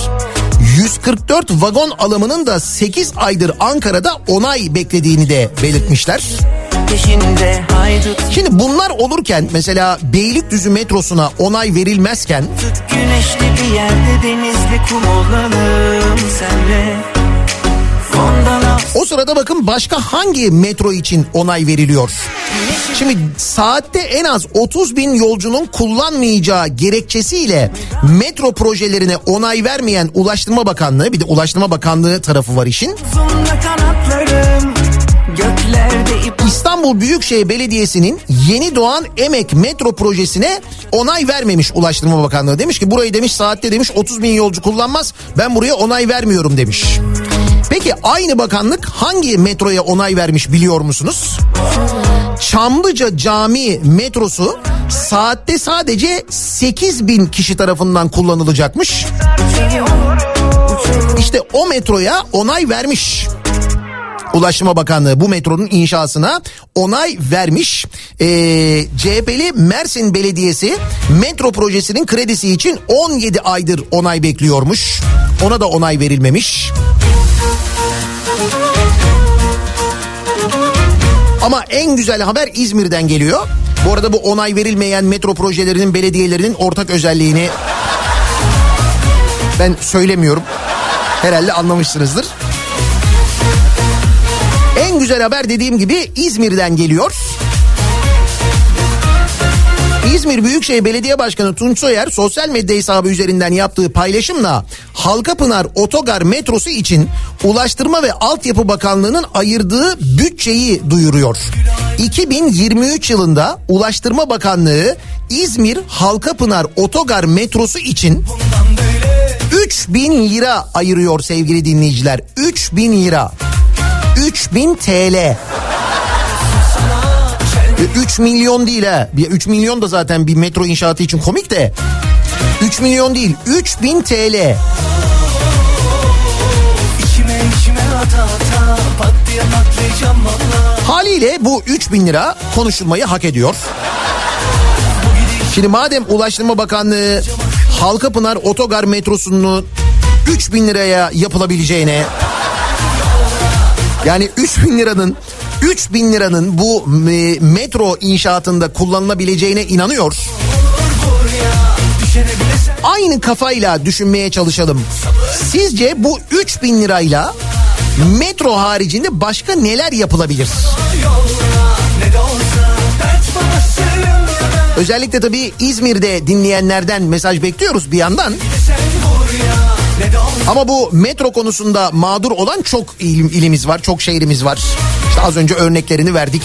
144 vagon alımının da 8 aydır Ankara'da onay beklediğini de belirtmişler. Şimdi bunlar olurken mesela Beylikdüzü metrosuna onay verilmezken Tut güneşli bir yerde denizli kum olalım senle o sırada bakın başka hangi metro için onay veriliyor? Şimdi saatte en az 30 bin yolcunun kullanmayacağı gerekçesiyle metro projelerine onay vermeyen Ulaştırma Bakanlığı bir de Ulaştırma Bakanlığı tarafı var işin. İstanbul Büyükşehir Belediyesi'nin yeni doğan Emek metro projesine onay vermemiş Ulaştırma Bakanlığı. Demiş ki burayı demiş saatte demiş 30 bin yolcu kullanmaz ben buraya onay vermiyorum demiş. Peki aynı bakanlık hangi metroya onay vermiş biliyor musunuz? Çamlıca Cami metrosu saatte sadece 8 bin kişi tarafından kullanılacakmış. İşte o metroya onay vermiş. Ulaştırma Bakanlığı bu metronun inşasına onay vermiş. Ee, CHP'li Mersin Belediyesi metro projesinin kredisi için 17 aydır onay bekliyormuş. Ona da onay verilmemiş. Ama en güzel haber İzmir'den geliyor. Bu arada bu onay verilmeyen metro projelerinin belediyelerinin ortak özelliğini ben söylemiyorum. Herhalde anlamışsınızdır. En güzel haber dediğim gibi İzmir'den geliyor. İzmir Büyükşehir Belediye Başkanı Tunç Soyer sosyal medya hesabı üzerinden yaptığı paylaşımla Halkapınar Otogar metrosu için Ulaştırma ve Altyapı Bakanlığı'nın ayırdığı bütçeyi duyuruyor. 2023 yılında Ulaştırma Bakanlığı İzmir Halkapınar Otogar metrosu için 3000 lira ayırıyor sevgili dinleyiciler. 3000 lira. 3000 TL. 3 milyon değil ha. 3 milyon da zaten bir metro inşaatı için komik de. 3 milyon değil 3000 TL. Haliyle bu 3000 lira konuşulmayı hak ediyor. Şimdi madem Ulaştırma Bakanlığı Halkapınar Otogar metrosunu 3000 liraya yapılabileceğine yani 3000 liranın 3000 liranın bu metro inşaatında kullanılabileceğine inanıyor. Aynı kafayla düşünmeye çalışalım. Sizce bu 3000 lirayla metro haricinde başka neler yapılabilir? Özellikle tabii İzmir'de dinleyenlerden mesaj bekliyoruz bir yandan. Ama bu metro konusunda mağdur olan çok il- ilimiz var, çok şehrimiz var. İşte az önce örneklerini verdik.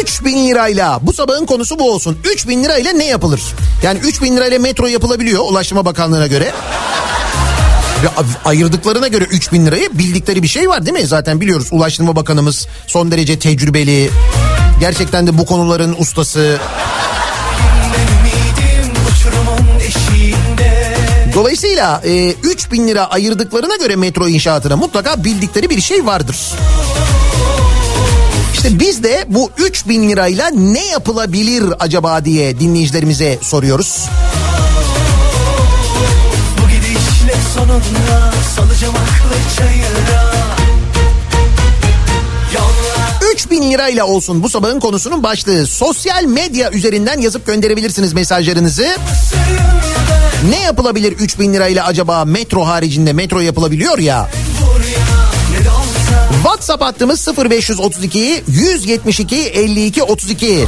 3000 lirayla bu sabahın konusu bu olsun. 3000 lirayla ne yapılır? Yani 3000 lirayla metro yapılabiliyor Ulaştırma Bakanlığı'na göre. Ve ayırdıklarına göre 3000 lirayı bildikleri bir şey var değil mi? Zaten biliyoruz Ulaştırma Bakanımız son derece tecrübeli. Gerçekten de bu konuların ustası. Dolayısıyla e, 3000 lira ayırdıklarına göre metro inşaatına mutlaka bildikleri bir şey vardır. İşte biz de bu 3000 lirayla ne yapılabilir acaba diye dinleyicilerimize soruyoruz. Bu gidişle sonunda salacağım aklı çayıra 3000 lirayla olsun bu sabahın konusunun başlığı. Sosyal medya üzerinden yazıp gönderebilirsiniz mesajlarınızı. Ne yapılabilir 3000 lirayla acaba metro haricinde metro yapılabiliyor ya. WhatsApp hattımız 0532 172 52 32.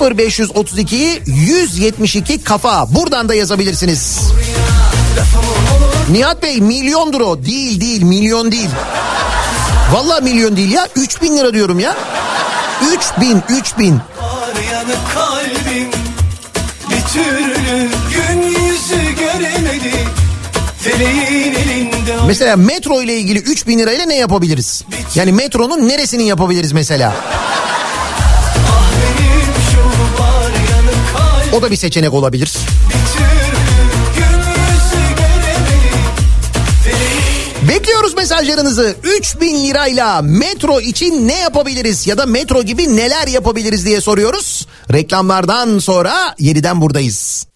0532 172 kafa. Buradan da yazabilirsiniz. Nihat Bey milyondur o. Değil değil milyon değil. Vallahi milyon değil ya. 3000 lira diyorum ya. 3000 3000. Mesela metro ile ilgili 3000 lirayla ne yapabiliriz? Yani metronun neresini yapabiliriz mesela? O da bir seçenek olabilir. Bekliyoruz mesajlarınızı. 3000 lirayla metro için ne yapabiliriz ya da metro gibi neler yapabiliriz diye soruyoruz. Reklamlardan sonra yeniden buradayız.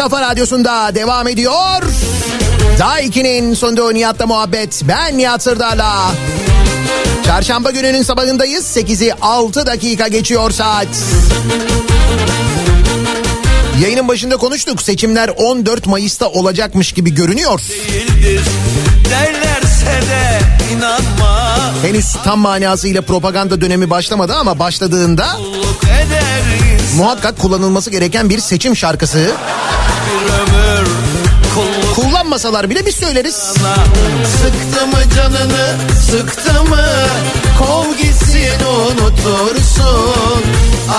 Kafa radyosunda devam ediyor. Daha 2'nin sonunda Nihat'la muhabbet. Ben Nihat Sırdar'la. Çarşamba gününün sabahındayız. 8'i 6 dakika geçiyor saat. Yayının başında konuştuk. Seçimler 14 Mayıs'ta olacakmış gibi görünüyor. değildir derlerse de inanma Henüz tam manasıyla propaganda dönemi başlamadı ama başladığında muhakkak kullanılması gereken bir seçim şarkısı. Kullanmasalar bile biz söyleriz. Sıktı mı canını sıktı mı? Kov gitsin unutursun.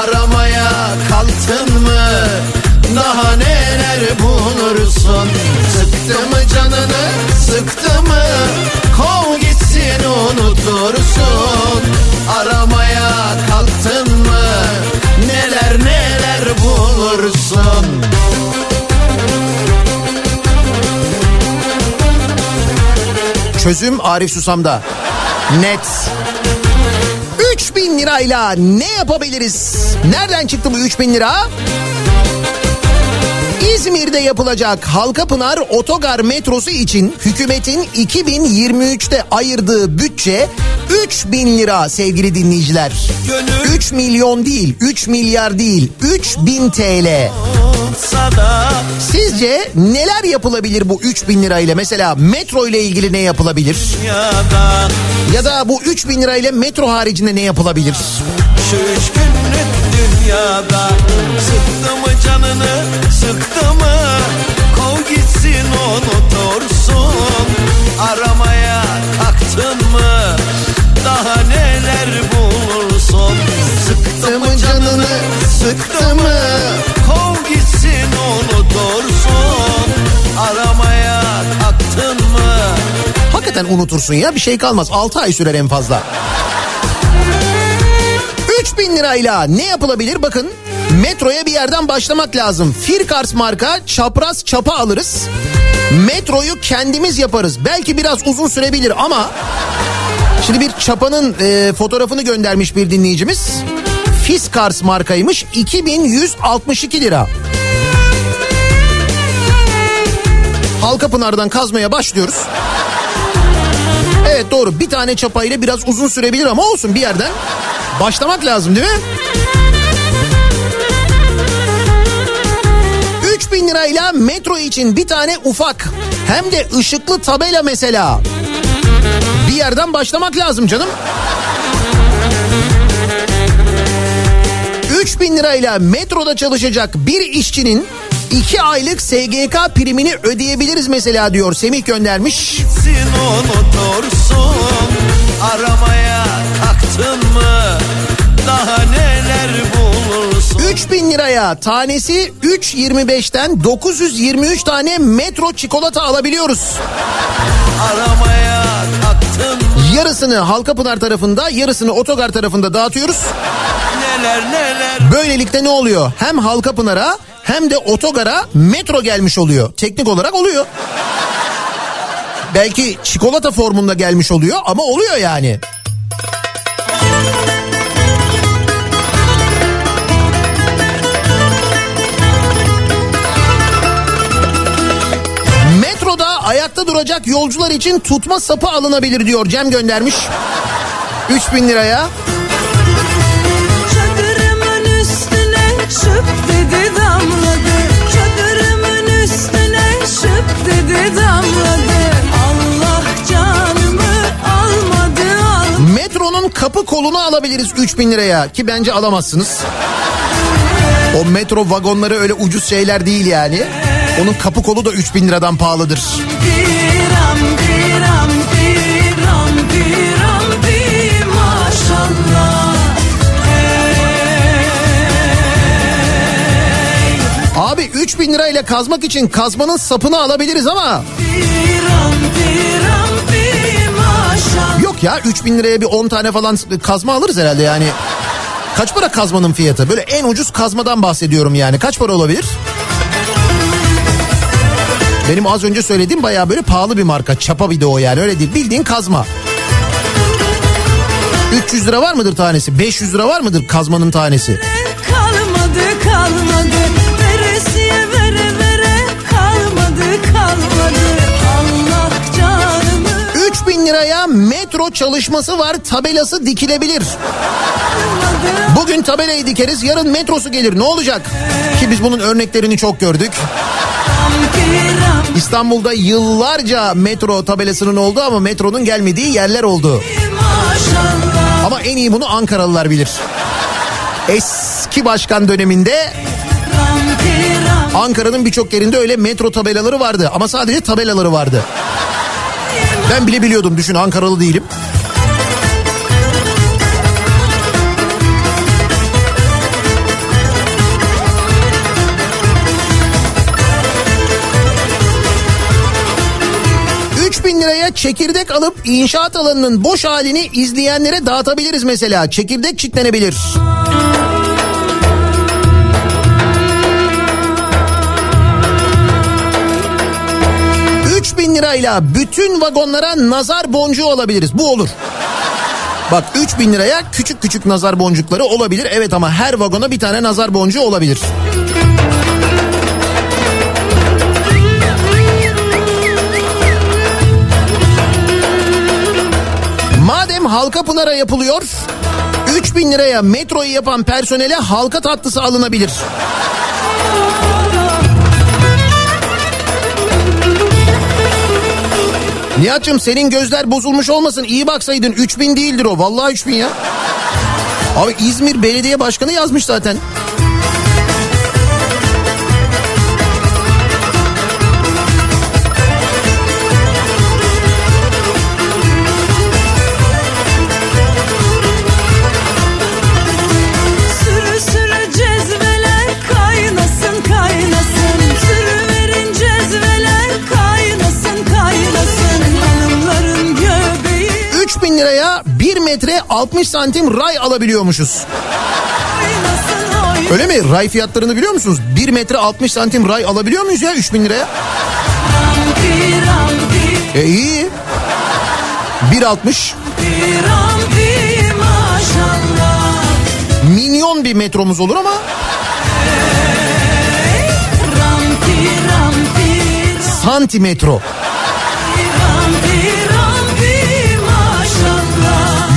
Aramaya kalktın mı? Daha neler bulursun? Sıktı mı canını sıktı mı? Kov gitsin unutursun. Aramaya kalktın Çözüm Arif Susam'da. Net. 3000 lirayla ne yapabiliriz? Nereden çıktı bu 3000 lira? İzmir'de yapılacak Halkapınar Otogar metrosu için hükümetin 2023'te ayırdığı bütçe 3000 lira sevgili dinleyiciler. 3 milyon değil, 3 milyar değil, 3000 TL. Sizce neler yapılabilir bu 3000 lirayla? Mesela metro ile ilgili ne yapılabilir? Ya da bu 3000 lirayla metro haricinde ne yapılabilir? Şu üç günlük dünyada Sıktı mı canını sıktı mı Kov gitsin unutursun Aramaya kalktın mı Daha neler bulursun Sıktı mı canını sıktı mı Kov unutursun Aramaya kalktın mı Hakikaten unutursun ya bir şey kalmaz. 6 ay sürer en fazla. 3000 lirayla ne yapılabilir? Bakın Metroya bir yerden başlamak lazım. Firkars marka çapraz çapa alırız. Metroyu kendimiz yaparız. Belki biraz uzun sürebilir ama... Şimdi bir çapanın e, fotoğrafını göndermiş bir dinleyicimiz. Fiskars markaymış 2162 lira. Halkapınar'dan kazmaya başlıyoruz. Evet doğru bir tane çapayla biraz uzun sürebilir ama olsun bir yerden başlamak lazım değil mi? 3000 lirayla metro için bir tane ufak hem de ışıklı tabela mesela. Bir yerden başlamak lazım canım. 3000 lirayla metroda çalışacak bir işçinin 2 aylık SGK primini ödeyebiliriz mesela diyor Semih göndermiş. Gitsin unutursun Aramaya taktın mı Daha neler bulursun 3000 liraya tanesi 3.25'ten 923 tane metro çikolata alabiliyoruz. Aramaya taktın mı Yarısını Halkapınar tarafında yarısını otogar tarafında dağıtıyoruz. Neler neler Böylelikle ne oluyor? Hem Halkapınar'a hem de otogara metro gelmiş oluyor. Teknik olarak oluyor. Belki çikolata formunda gelmiş oluyor ama oluyor yani. Ayakta duracak yolcular için tutma sapı alınabilir diyor Cem göndermiş. 3000 liraya. Çadırımın üstüne şıp dedi damladı Çadırımın üstüne şıp dedi damladı Allah canımı almadı almadı Metronun kapı kolunu alabiliriz 3000 liraya ki bence alamazsınız. O metro vagonları öyle ucuz şeyler değil yani. Onun kapı kolu da 3000 liradan pahalıdır. Diram diram diram diram di maşallah Abi 3000 lirayla kazmak için kazmanın sapını alabiliriz ama Diram diram di maşallah yok ya 3000 liraya bir 10 tane falan kazma alırız herhalde yani. Kaç para kazmanın fiyatı? Böyle en ucuz kazmadan bahsediyorum yani. Kaç para olabilir? Benim az önce söylediğim bayağı böyle pahalı bir marka. Çapa bir de o yani öyle değil. Bildiğin kazma. 300 lira var mıdır tanesi? 500 lira var mıdır kazmanın tanesi? kalmadı kalmadı veresiye vere vere kalmadı kalmadı 3000 liraya metro çalışması var tabelası dikilebilir. Bugün tabelayı dikeriz yarın metrosu gelir ne olacak? Ki biz bunun örneklerini çok gördük. İstanbul'da yıllarca metro tabelasının olduğu ama metronun gelmediği yerler oldu. Ama en iyi bunu Ankaralılar bilir. Eski başkan döneminde Ankara'nın birçok yerinde öyle metro tabelaları vardı ama sadece tabelaları vardı. Ben bile biliyordum düşün Ankaralı değilim. bin liraya çekirdek alıp inşaat alanının boş halini izleyenlere dağıtabiliriz mesela. Çekirdek çitlenebilir. Bin lirayla bütün vagonlara nazar boncuğu alabiliriz. Bu olur. Bak 3 bin liraya küçük küçük nazar boncukları olabilir. Evet ama her vagona bir tane nazar boncuğu olabilir. Madem halka pınara yapılıyor 3 bin liraya metroyu yapan personele halka tatlısı alınabilir. Nihat'cığım senin gözler bozulmuş olmasın iyi baksaydın 3000 değildir o vallahi 3000 ya. Abi İzmir Belediye Başkanı yazmış zaten. Liraya 1 metre 60 santim ray alabiliyormuşuz. Öyle mi? Ray fiyatlarını biliyor musunuz? 1 metre 60 santim ray alabiliyor muyuz ya 3000 liraya? E iyi. 1.60 rampi maşallah milyon bir metromuz olur ama rampi santimetro.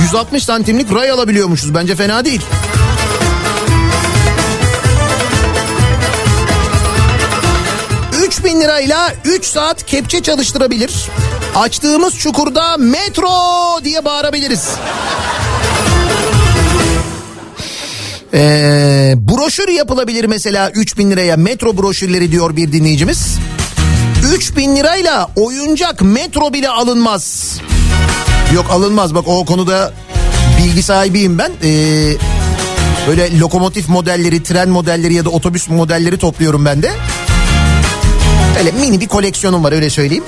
160 santimlik ray alabiliyormuşuz. Bence fena değil. bin lirayla 3 saat kepçe çalıştırabilir. Açtığımız çukurda metro diye bağırabiliriz. Ee, broşür yapılabilir mesela 3000 liraya metro broşürleri diyor bir dinleyicimiz. 3000 lirayla oyuncak metro bile alınmaz. Yok alınmaz bak o konuda bilgi sahibiyim ben. Ee, böyle lokomotif modelleri, tren modelleri ya da otobüs modelleri topluyorum ben de. Öyle mini bir koleksiyonum var öyle söyleyeyim.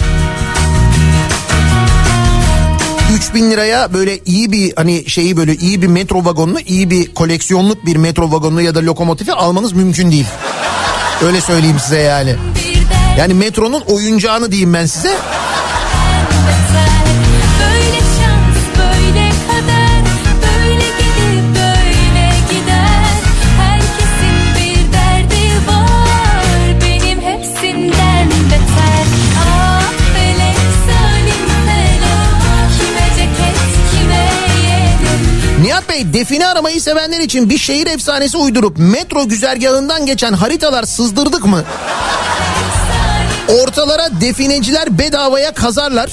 3000 liraya böyle iyi bir hani şeyi böyle iyi bir metro vagonunu iyi bir koleksiyonluk bir metro vagonunu ya da lokomotifi almanız mümkün değil. Öyle söyleyeyim size yani. Yani metronun oyuncağını diyeyim ben size. Define aramayı sevenler için bir şehir efsanesi uydurup metro güzergahından geçen haritalar sızdırdık mı? Ortalara defineciler bedavaya kazarlar.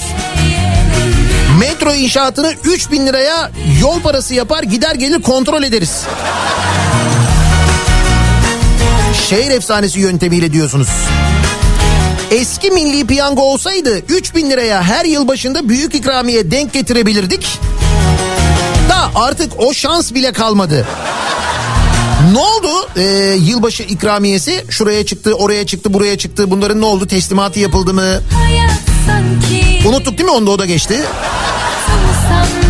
Metro inşaatını 3000 liraya yol parası yapar gider gelir kontrol ederiz. Şehir efsanesi yöntemiyle diyorsunuz. Eski milli piyango olsaydı 3000 liraya her yıl başında büyük ikramiye denk getirebilirdik. Artık o şans bile kalmadı. Ne oldu ee, yılbaşı ikramiyesi? Şuraya çıktı, oraya çıktı, buraya çıktı. Bunların ne oldu? Teslimatı yapıldı mı? Sanki Unuttuk değil mi? Onda o da geçti. sandım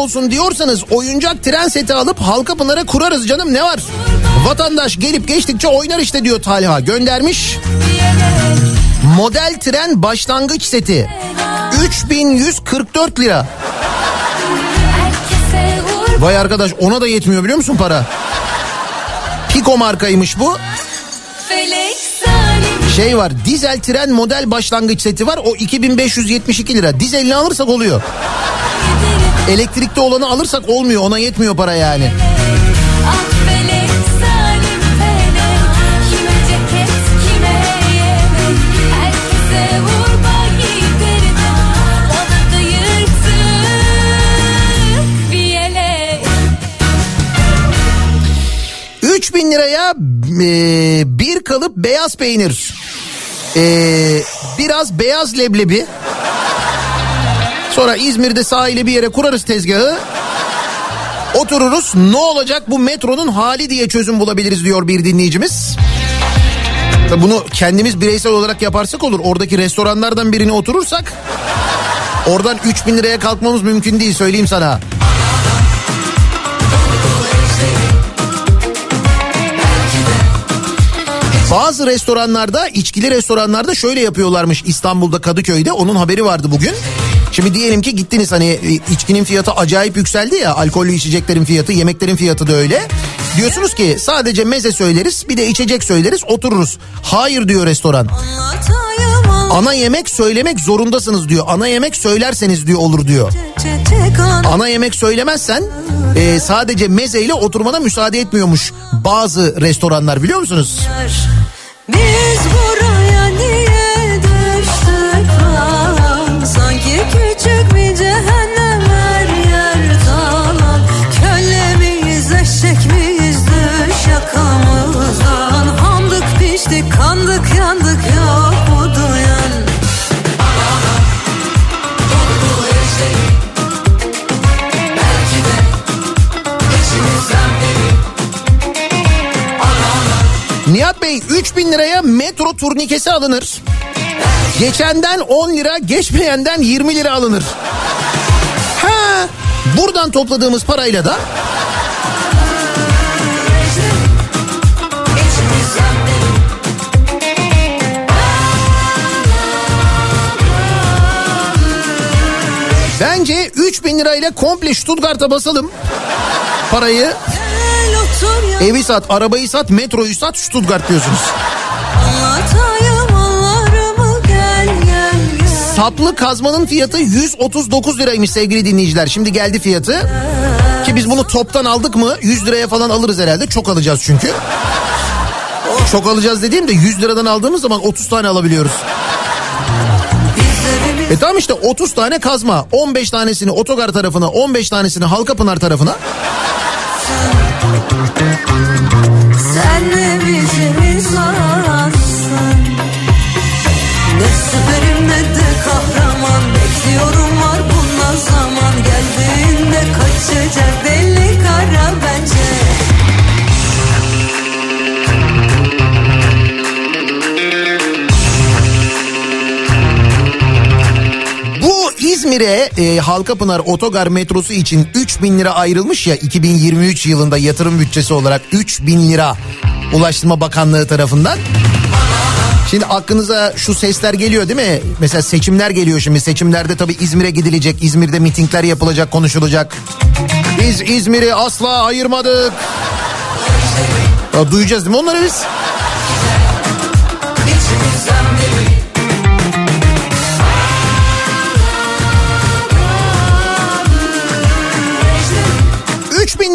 olsun diyorsanız oyuncak tren seti alıp Halkapınar'a kurarız canım ne var? Vatandaş gelip geçtikçe oynar işte diyor Talha göndermiş. Model tren başlangıç seti 3144 lira. Vay arkadaş ona da yetmiyor biliyor musun para? Pico markaymış bu. Şey var dizel tren model başlangıç seti var o 2572 lira. Dizelini alırsak oluyor. Elektrikli olanı alırsak olmuyor ona yetmiyor para yani. Ah yelek 3000 liraya e, bir kalıp beyaz peynir. E, biraz beyaz leblebi. Sonra İzmir'de sahile bir yere kurarız tezgahı. Otururuz ne olacak bu metronun hali diye çözüm bulabiliriz diyor bir dinleyicimiz. Bunu kendimiz bireysel olarak yaparsak olur. Oradaki restoranlardan birine oturursak oradan 3000 liraya kalkmamız mümkün değil söyleyeyim sana. Bazı restoranlarda içkili restoranlarda şöyle yapıyorlarmış İstanbul'da Kadıköy'de onun haberi vardı bugün. Şimdi diyelim ki gittiniz hani e, içkinin fiyatı acayip yükseldi ya alkollü içeceklerin fiyatı yemeklerin fiyatı da öyle. Diyorsunuz ki sadece meze söyleriz bir de içecek söyleriz otururuz. Hayır diyor restoran. Ana yemek söylemek zorundasınız diyor. Ana yemek söylerseniz diyor olur diyor. Ana yemek söylemezsen e, sadece mezeyle oturmana müsaade etmiyormuş bazı restoranlar biliyor musunuz? Biz buraya geçti kandık yandık ya bu duyan Nihat Bey 3000 liraya metro turnikesi alınır. Geçenden 10 lira, geçmeyenden 20 lira alınır. Ha, buradan topladığımız parayla da Bence 3000 lirayla komple Stuttgart'a basalım parayı. Evi sat, arabayı sat, metroyu sat, Stuttgart diyorsunuz. Saplı kazmanın fiyatı 139 liraymış sevgili dinleyiciler. Şimdi geldi fiyatı. Ki biz bunu toptan aldık mı 100 liraya falan alırız herhalde. Çok alacağız çünkü. Çok alacağız dediğimde 100 liradan aldığımız zaman 30 tane alabiliyoruz. E tamam işte 30 tane kazma. 15 tanesini otogar tarafına, 15 tanesini Halkapınar tarafına. Sen de bizi izlarsın Ne süperim ne de kahraman Bekliyorum var bundan zaman Geldiğinde kaçacak deli kara bence İzmir'e e, Halkapınar Otogar metrosu için 3000 lira ayrılmış ya 2023 yılında yatırım bütçesi olarak 3000 lira Ulaştırma Bakanlığı tarafından. Şimdi aklınıza şu sesler geliyor değil mi? Mesela seçimler geliyor şimdi. Seçimlerde tabii İzmir'e gidilecek. İzmir'de mitingler yapılacak, konuşulacak. Biz İzmir'i asla ayırmadık. Ya, duyacağız değil mi onları biz?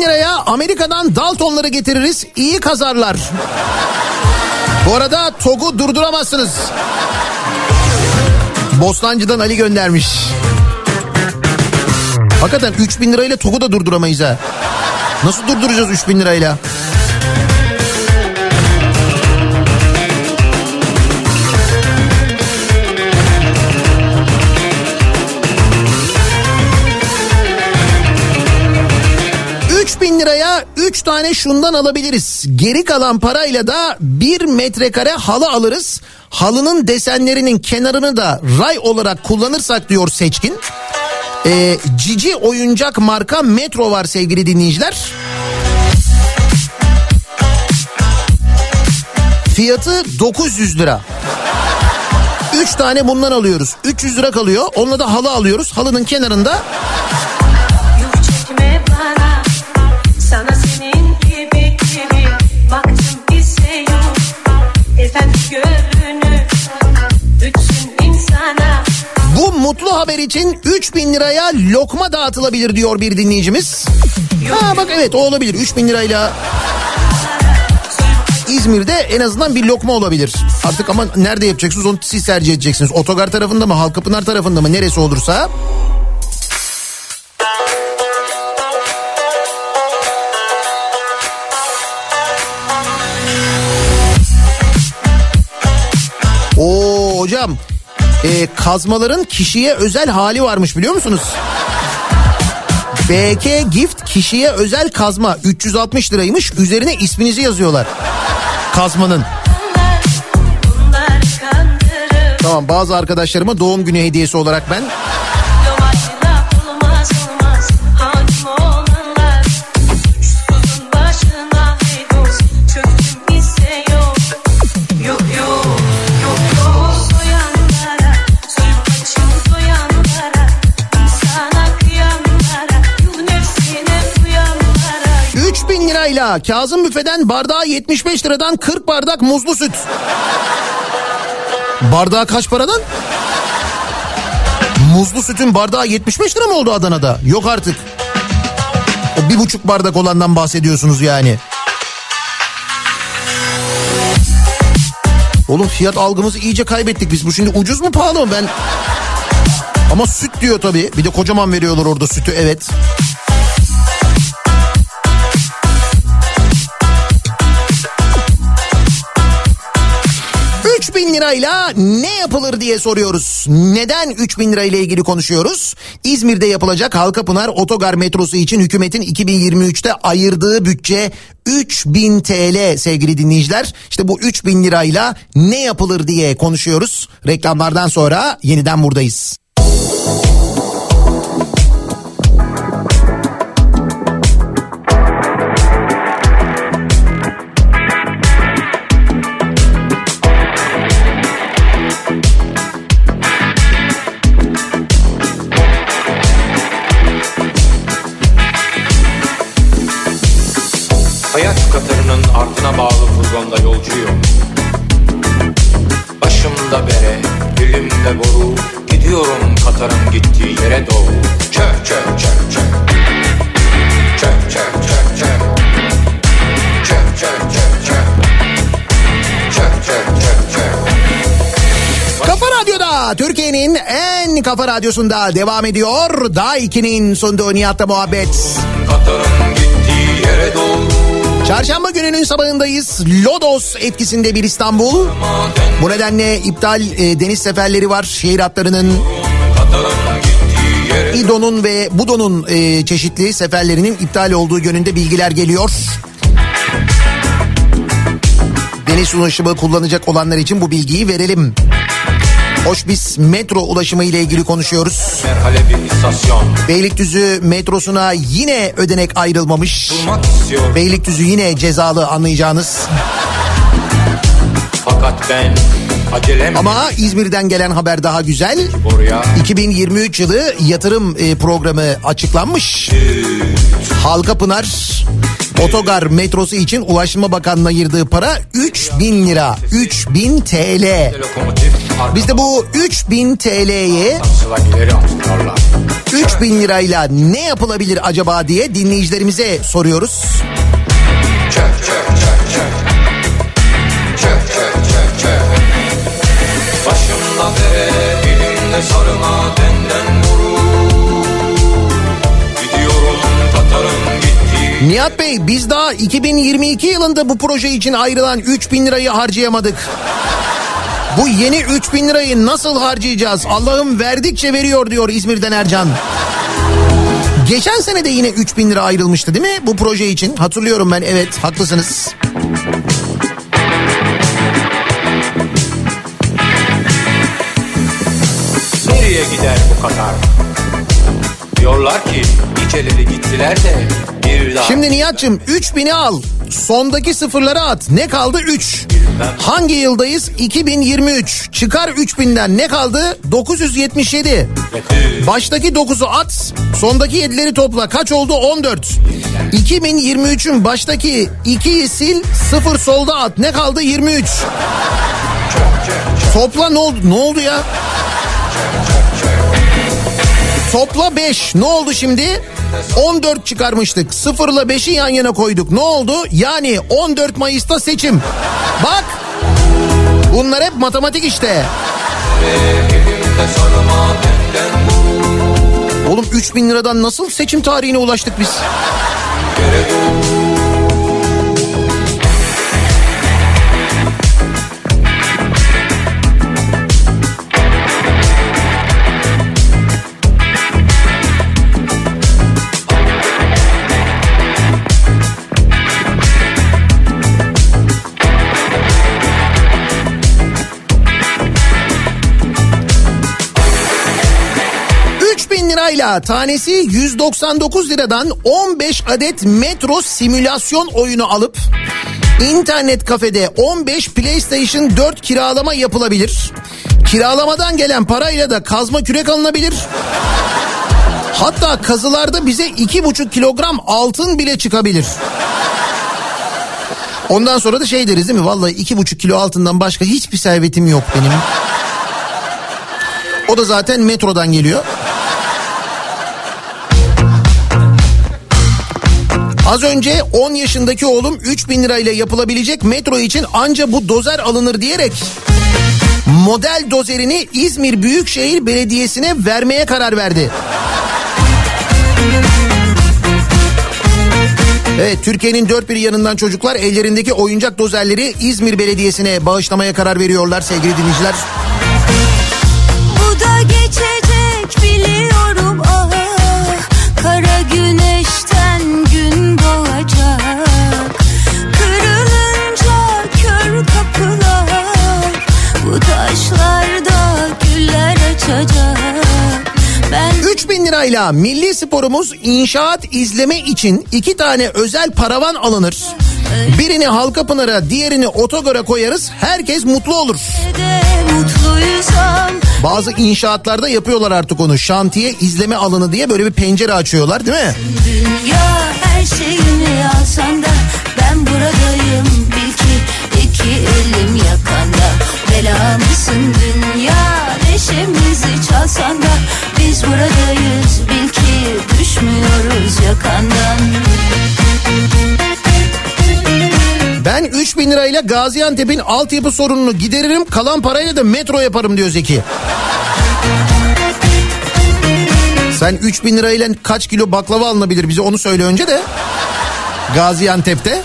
Liraya Amerika'dan Daltonları getiririz. İyi kazarlar. Bu arada TOG'u durduramazsınız. Bostancı'dan Ali göndermiş. Hakikaten 3000 lirayla TOG'u da durduramayız ha. Nasıl durduracağız 3000 lirayla? Tane şundan alabiliriz. Geri kalan parayla da 1 metrekare halı alırız. Halının desenlerinin kenarını da ray olarak kullanırsak diyor Seçkin. Ee, cici oyuncak marka Metro var sevgili dinleyiciler. Fiyatı 900 lira. 3 tane bundan alıyoruz. 300 lira kalıyor. Onunla da halı alıyoruz. Halının kenarında mutlu haber için 3000 liraya lokma dağıtılabilir diyor bir dinleyicimiz. Ha bak evet o olabilir 3000 lirayla İzmir'de en azından bir lokma olabilir. Artık ama nerede yapacaksınız onu siz tercih edeceksiniz. Otogar tarafında mı Halkapınar tarafında mı neresi olursa. Oo hocam e, kazmaların kişiye özel hali varmış biliyor musunuz? BK Gift kişiye özel kazma 360 liraymış üzerine isminizi yazıyorlar kazmanın. Tamam bazı arkadaşlarıma doğum günü hediyesi olarak ben 3000 lirayla Kazım Büfe'den bardağa 75 liradan 40 bardak muzlu süt. Bardağı kaç paradan? Muzlu sütün bardağı 75 lira mı oldu Adana'da? Yok artık. O bir buçuk bardak olandan bahsediyorsunuz yani. Oğlum fiyat algımızı iyice kaybettik biz. Bu şimdi ucuz mu pahalı mı ben? Ama süt diyor tabii. Bir de kocaman veriyorlar orada sütü evet. Lirayla ne yapılır diye soruyoruz. Neden 3 bin lirayla ilgili konuşuyoruz? İzmir'de yapılacak Halkapınar Otogar metrosu için hükümetin 2023'te ayırdığı bütçe 3000 TL sevgili dinleyiciler. İşte bu 3000 lirayla ne yapılır diye konuşuyoruz. Reklamlardan sonra yeniden buradayız. Hayat Katarının ardına bağlı furgonda yolcuyum. Başımda bere, dilimde boru Gidiyorum Katar'ın gittiği yere doğru. Çök çök çök çök Çök çök çök çök Çök çök çök çök Çök çök çök çök Kafa Radyo'da Türkiye'nin en kafa radyosunda devam ediyor. Daha 2'nin sunduğu Nihat'la muhabbet. Katar'ın gittiği yere doğru Çarşamba gününün sabahındayız. Lodos etkisinde bir İstanbul. Bu nedenle iptal e, deniz seferleri var. Şehir hatlarının İdo'nun ve Budo'nun e, çeşitli seferlerinin iptal olduğu yönünde bilgiler geliyor. Deniz ulaşımı kullanacak olanlar için bu bilgiyi verelim. Hoş biz metro ulaşımı ile ilgili konuşuyoruz. Beylikdüzü metrosuna yine ödenek ayrılmamış. Beylikdüzü yine cezalı anlayacağınız. fakat ben acelem Ama İzmir'den gelen haber daha güzel. Oraya 2023 yılı yatırım e, programı açıklanmış. Halkapınar Otogar metrosu için Ulaştırma Bakanlığı'na ayırdığı para 3000 lira. 3000 TL. Biz de bu 3000 TL'ye Sıra ileri atıyorlar 3000 lirayla ne yapılabilir acaba diye dinleyicilerimize soruyoruz. Çök çök çök çök Çök çök çök çök Başımda bere dilimde sarıma denden vurur Gidiyorum Nihat Bey biz daha 2022 yılında bu proje için ayrılan 3000 lirayı harcayamadık. Bu yeni 3000 lirayı nasıl harcayacağız? Allah'ım verdikçe veriyor diyor İzmir'den Ercan. Geçen sene de yine 3000 lira ayrılmıştı değil mi bu proje için? Hatırlıyorum ben evet haklısınız. Nereye gider bu Katar? Diyorlar ki niceleri gittiler de Şimdi Nihat'cığım 3000'i al. Sondaki sıfırları at. Ne kaldı? 3. Hangi yıldayız? 2023. Çıkar 3000'den ne kaldı? 977. Baştaki 9'u at. Sondaki 7'leri topla. Kaç oldu? 14. 2023'ün baştaki 2'yi sil. 0 solda at. Ne kaldı? 23. Topla ne oldu? Ne oldu ya? Topla 5. Ne oldu şimdi? 14 çıkarmıştık. 0 ile 5'i yan yana koyduk. Ne oldu? Yani 14 Mayıs'ta seçim. Bak. Bunlar hep matematik işte. Oğlum 3000 liradan nasıl seçim tarihine ulaştık biz? Lirayla tanesi 199 liradan 15 adet metro simülasyon oyunu alıp internet kafede 15 PlayStation 4 kiralama yapılabilir. Kiralamadan gelen parayla da kazma kürek alınabilir. Hatta kazılarda bize iki buçuk kilogram altın bile çıkabilir. Ondan sonra da şey deriz değil mi? Vallahi iki buçuk kilo altından başka hiçbir servetim yok benim. O da zaten metrodan geliyor. Az önce 10 yaşındaki oğlum 3 bin lirayla yapılabilecek metro için anca bu dozer alınır diyerek model dozerini İzmir Büyükşehir Belediyesi'ne vermeye karar verdi. Evet Türkiye'nin dört bir yanından çocuklar ellerindeki oyuncak dozerleri İzmir Belediyesi'ne bağışlamaya karar veriyorlar sevgili dinleyiciler. 3000 lirayla milli sporumuz inşaat izleme için iki tane özel paravan alınır. Birini Halkapınar'a diğerini otogara koyarız herkes mutlu olur. Bazı inşaatlarda yapıyorlar artık onu şantiye izleme alanı diye böyle bir pencere açıyorlar değil mi? Dünya her şeyini alsan da ben buradayım bil ki iki elim yakanda bela mısın dünya neşemizi çalsan da biz buradayız bil ki düşmüyoruz yakandan Ben 3000 lirayla Gaziantep'in altyapı sorununu gideririm kalan parayla da metro yaparım diyor Zeki. Sen 3000 lirayla kaç kilo baklava alınabilir bize onu söyle önce de. Gaziantep'te.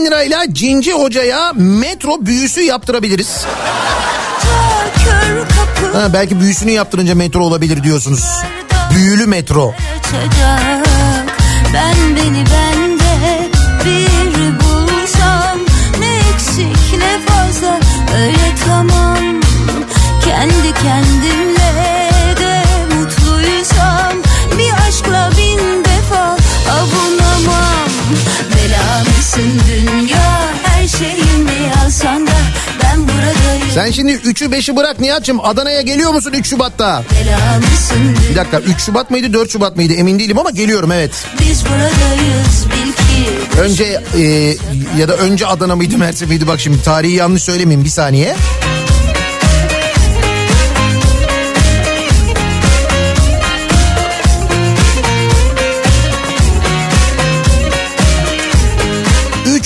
3000 lirayla Cinci Hoca'ya metro büyüsü yaptırabiliriz. Ha, belki büyüsünü yaptırınca metro olabilir diyorsunuz. Büyülü metro. Ben beni bende bir bulsam Ne eksik ne fazla öyle tamam Kendi kendimle Sen şimdi 3'ü 5'i bırak Nihat'cığım. Adana'ya geliyor musun 3 Şubat'ta? Bir dakika 3 Şubat mıydı 4 Şubat mıydı? Emin değilim ama geliyorum evet. Biz buradayız bil ki. Önce e, ya da önce Adana mıydı Mersin miydi? Bak şimdi tarihi yanlış söylemeyeyim. Bir saniye. ...3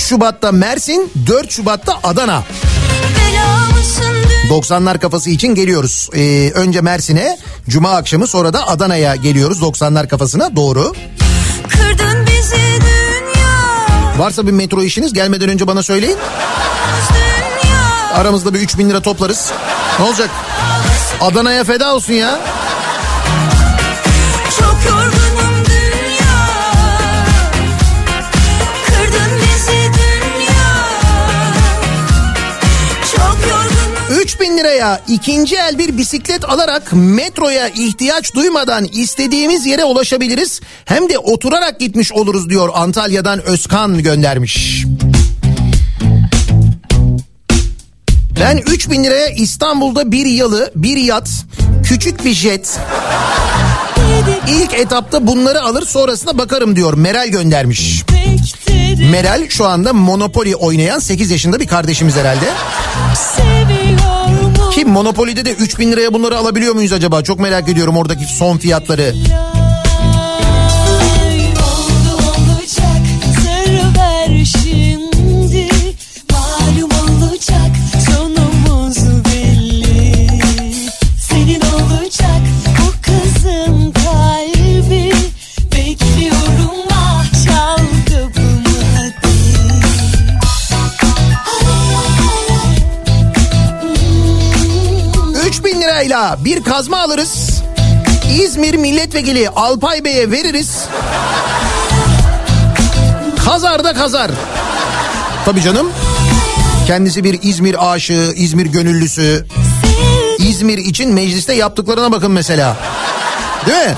Şubat'ta Mersin, 4 Şubat'ta Adana. Bela mısın 90'lar kafası için geliyoruz. Ee, önce Mersin'e, Cuma akşamı sonra da Adana'ya geliyoruz 90'lar kafasına doğru. Kırdın bizi dünya Varsa bir metro işiniz gelmeden önce bana söyleyin. Aramızda bir 3000 lira toplarız. Ne olacak? Adana'ya feda olsun ya. Liraya ikinci el bir bisiklet alarak metroya ihtiyaç duymadan istediğimiz yere ulaşabiliriz. Hem de oturarak gitmiş oluruz diyor Antalya'dan Özkan göndermiş. Ben 3000 liraya İstanbul'da bir yalı, bir yat, küçük bir jet. İlk etapta bunları alır sonrasına bakarım diyor Meral göndermiş. Meral şu anda Monopoly oynayan 8 yaşında bir kardeşimiz herhalde. Ki Monopoly'de de 3000 liraya bunları alabiliyor muyuz acaba? Çok merak ediyorum oradaki son fiyatları. Oldu 3000 lirayla bir kazma alırız. İzmir milletvekili Alpay Bey'e veririz. Kazar da kazar. Tabii canım. Kendisi bir İzmir aşığı, İzmir gönüllüsü. İzmir için mecliste yaptıklarına bakın mesela. Değil mi?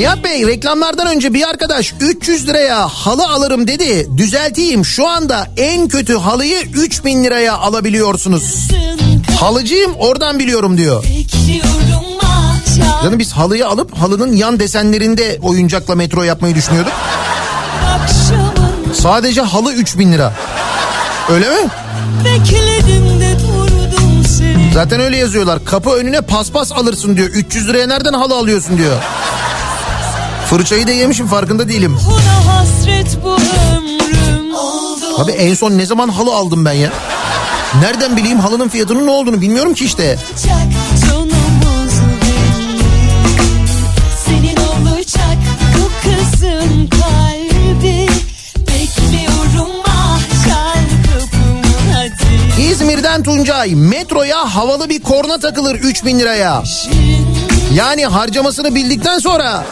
Nihat Bey reklamlardan önce bir arkadaş 300 liraya halı alırım dedi. Düzelteyim şu anda en kötü halıyı 3000 liraya alabiliyorsunuz. Halıcıyım oradan biliyorum diyor. Canım biz halıyı alıp halının yan desenlerinde oyuncakla metro yapmayı düşünüyorduk. Sadece halı 3000 lira. Öyle mi? Bekledim de durdum seni Zaten öyle yazıyorlar. Kapı önüne paspas alırsın diyor. 300 liraya nereden halı alıyorsun diyor. Fırçayı da yemişim farkında değilim. Abi en son ne zaman halı aldım ben ya? Nereden bileyim halının fiyatının ne olduğunu bilmiyorum ki işte. İzmir'den Tuncay metroya havalı bir korna takılır 3000 liraya. Yani harcamasını bildikten sonra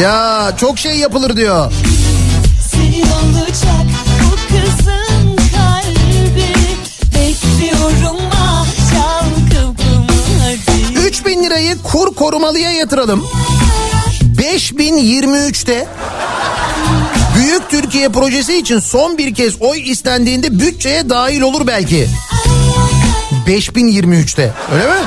ya çok şey yapılır diyor. Senin olacak bu kızın kalbi Bekliyorum ah çal kapımı hadi 3000 lirayı kur korumalıya yatıralım. 5023'te Büyük Türkiye projesi için son bir kez oy istendiğinde bütçeye dahil olur belki. 5023'te öyle mi?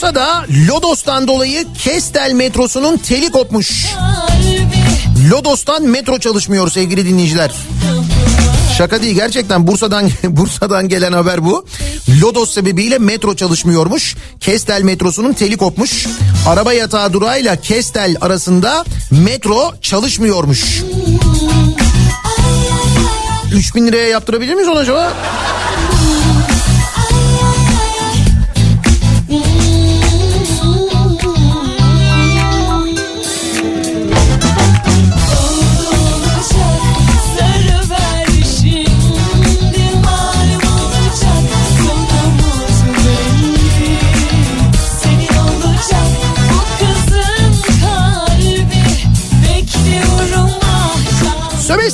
Bursa'da Lodos'tan dolayı Kestel metrosunun teli kopmuş. Lodos'tan metro çalışmıyor sevgili dinleyiciler. Şaka değil gerçekten Bursa'dan Bursa'dan gelen haber bu. Lodos sebebiyle metro çalışmıyormuş. Kestel metrosunun teli kopmuş. Araba yatağı durağıyla Kestel arasında metro çalışmıyormuş. 3000 liraya yaptırabilir miyiz onu acaba?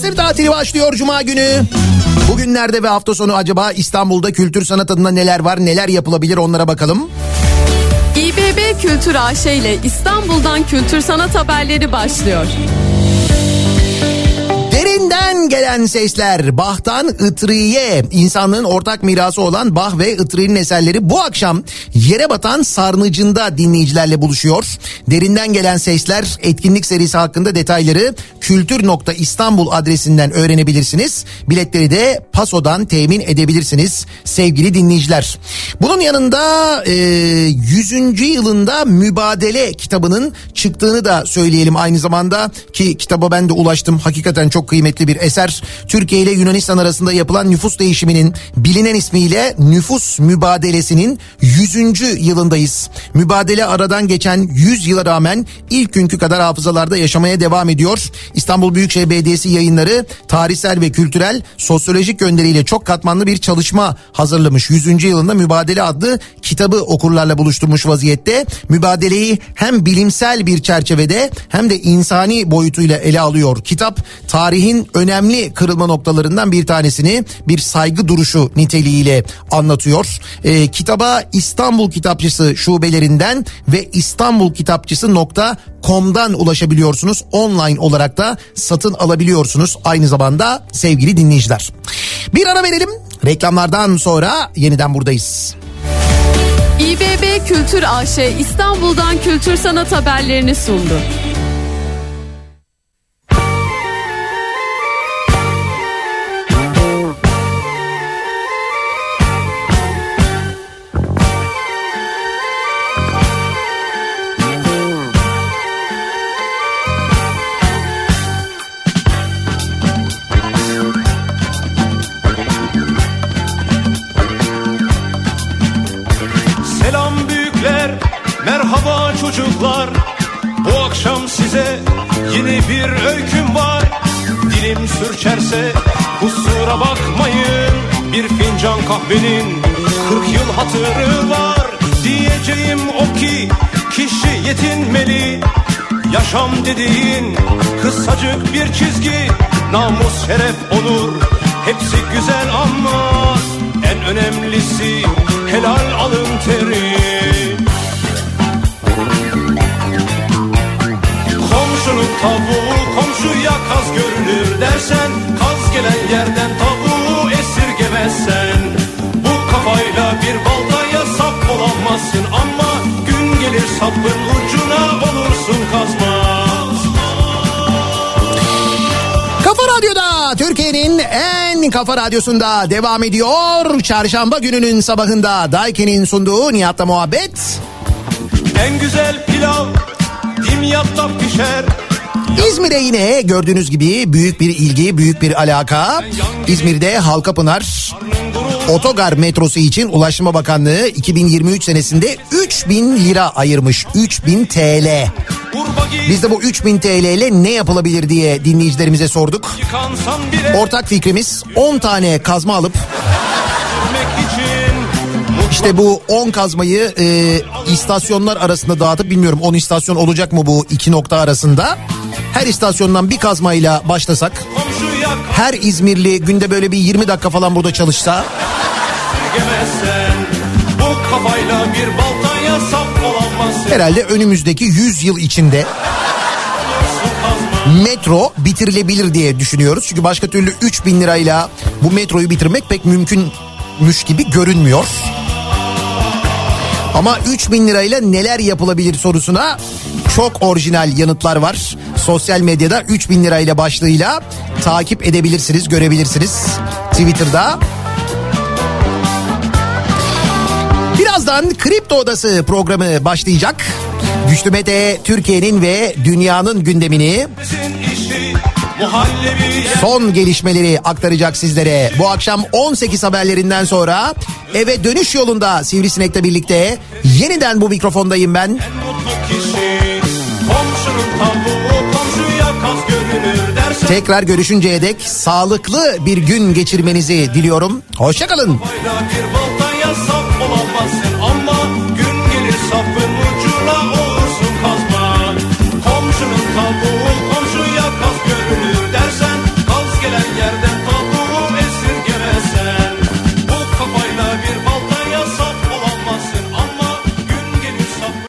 Sömestr tatili başlıyor Cuma günü. Bugünlerde ve hafta sonu acaba İstanbul'da kültür sanat adına neler var neler yapılabilir onlara bakalım. İBB Kültür AŞ ile İstanbul'dan kültür sanat haberleri başlıyor. Gelen sesler Bach'tan Itri'ye insanlığın ortak mirası olan Bach ve Itri'nin eserleri bu akşam yere batan sarnıcında dinleyicilerle buluşuyor. Derinden gelen sesler etkinlik serisi hakkında detayları kültür.istanbul adresinden öğrenebilirsiniz. Biletleri de Paso'dan temin edebilirsiniz sevgili dinleyiciler. Bunun yanında e, 100. yılında Mübadele kitabının çıktığını da söyleyelim aynı zamanda ki kitaba ben de ulaştım. Hakikaten çok kıymetli bir eser. Türkiye ile Yunanistan arasında yapılan nüfus değişiminin bilinen ismiyle nüfus mübadelesinin 100. yılındayız. Mübadele aradan geçen 100 yıla rağmen ilk günkü kadar hafızalarda yaşamaya devam ediyor. İstanbul Büyükşehir Belediyesi yayınları tarihsel ve kültürel sosyolojik yönleriyle çok katmanlı bir çalışma hazırlamış. 100. yılında Mübadele adlı kitabı okurlarla buluşturmuş vaziyette. Mübadeleyi hem bilimsel bir çerçevede hem de insani boyutuyla ele alıyor. Kitap tarihin önemli kırılma noktalarından bir tanesini bir saygı duruşu niteliğiyle anlatıyor. Ee, kitaba İstanbul Kitapçısı şubelerinden ve İstanbul Kitapçısı.com'dan ulaşabiliyorsunuz. Online olarak da satın alabiliyorsunuz aynı zamanda sevgili dinleyiciler. Bir ara verelim. Reklamlardan sonra yeniden buradayız. İBB Kültür AŞ İstanbul'dan kültür sanat haberlerini sundu. Sürçerse kusura bakmayın. Bir fincan kahvenin 40 yıl hatırı var. Diyeceğim o ki kişi yetinmeli. Yaşam dediğin kısacık bir çizgi. Namus, şeref, onur hepsi güzel ama en önemlisi helal alın teri. Komşunun tavuğu komşuya kaz görünür dersen Kaz gelen yerden tavuğu esirgemezsen Bu kafayla bir baltaya sap olamaz olamazsın ama gün gelir sapın ucuna olursun kazma. Kafa Radyo'da Türkiye'nin en kafa radyosunda devam ediyor. Çarşamba gününün sabahında Daiki'nin sunduğu Nihat'la muhabbet. En güzel pilav dimyatta pişer. İzmir'e yine gördüğünüz gibi büyük bir ilgi, büyük bir alaka. İzmir'de Halkapınar Otogar metrosu için Ulaştırma Bakanlığı 2023 senesinde 3000 lira ayırmış. 3000 TL. Biz de bu 3000 TL ile ne yapılabilir diye dinleyicilerimize sorduk. Ortak fikrimiz 10 tane kazma alıp işte bu 10 kazmayı e, istasyonlar arasında dağıtıp bilmiyorum 10 istasyon olacak mı bu iki nokta arasında. Her istasyondan bir kazmayla başlasak her İzmirli günde böyle bir 20 dakika falan burada çalışsa herhalde önümüzdeki 100 yıl içinde metro bitirilebilir diye düşünüyoruz. Çünkü başka türlü 3000 lirayla bu metroyu bitirmek pek mümkünmüş gibi görünmüyor. Ama 3000 lirayla neler yapılabilir sorusuna çok orijinal yanıtlar var. Sosyal medyada 3000 lirayla başlığıyla takip edebilirsiniz, görebilirsiniz. Twitter'da. Birazdan Kripto Odası programı başlayacak. Güçlü Mete Türkiye'nin ve dünyanın gündemini Son gelişmeleri aktaracak sizlere. Bu akşam 18 haberlerinden sonra eve dönüş yolunda Sivrisinek'le birlikte yeniden bu mikrofondayım ben. Tekrar görüşünceye dek sağlıklı bir gün geçirmenizi diliyorum. Hoşçakalın. Bir baltan yazsam olamazsın ama gün gelir sapı.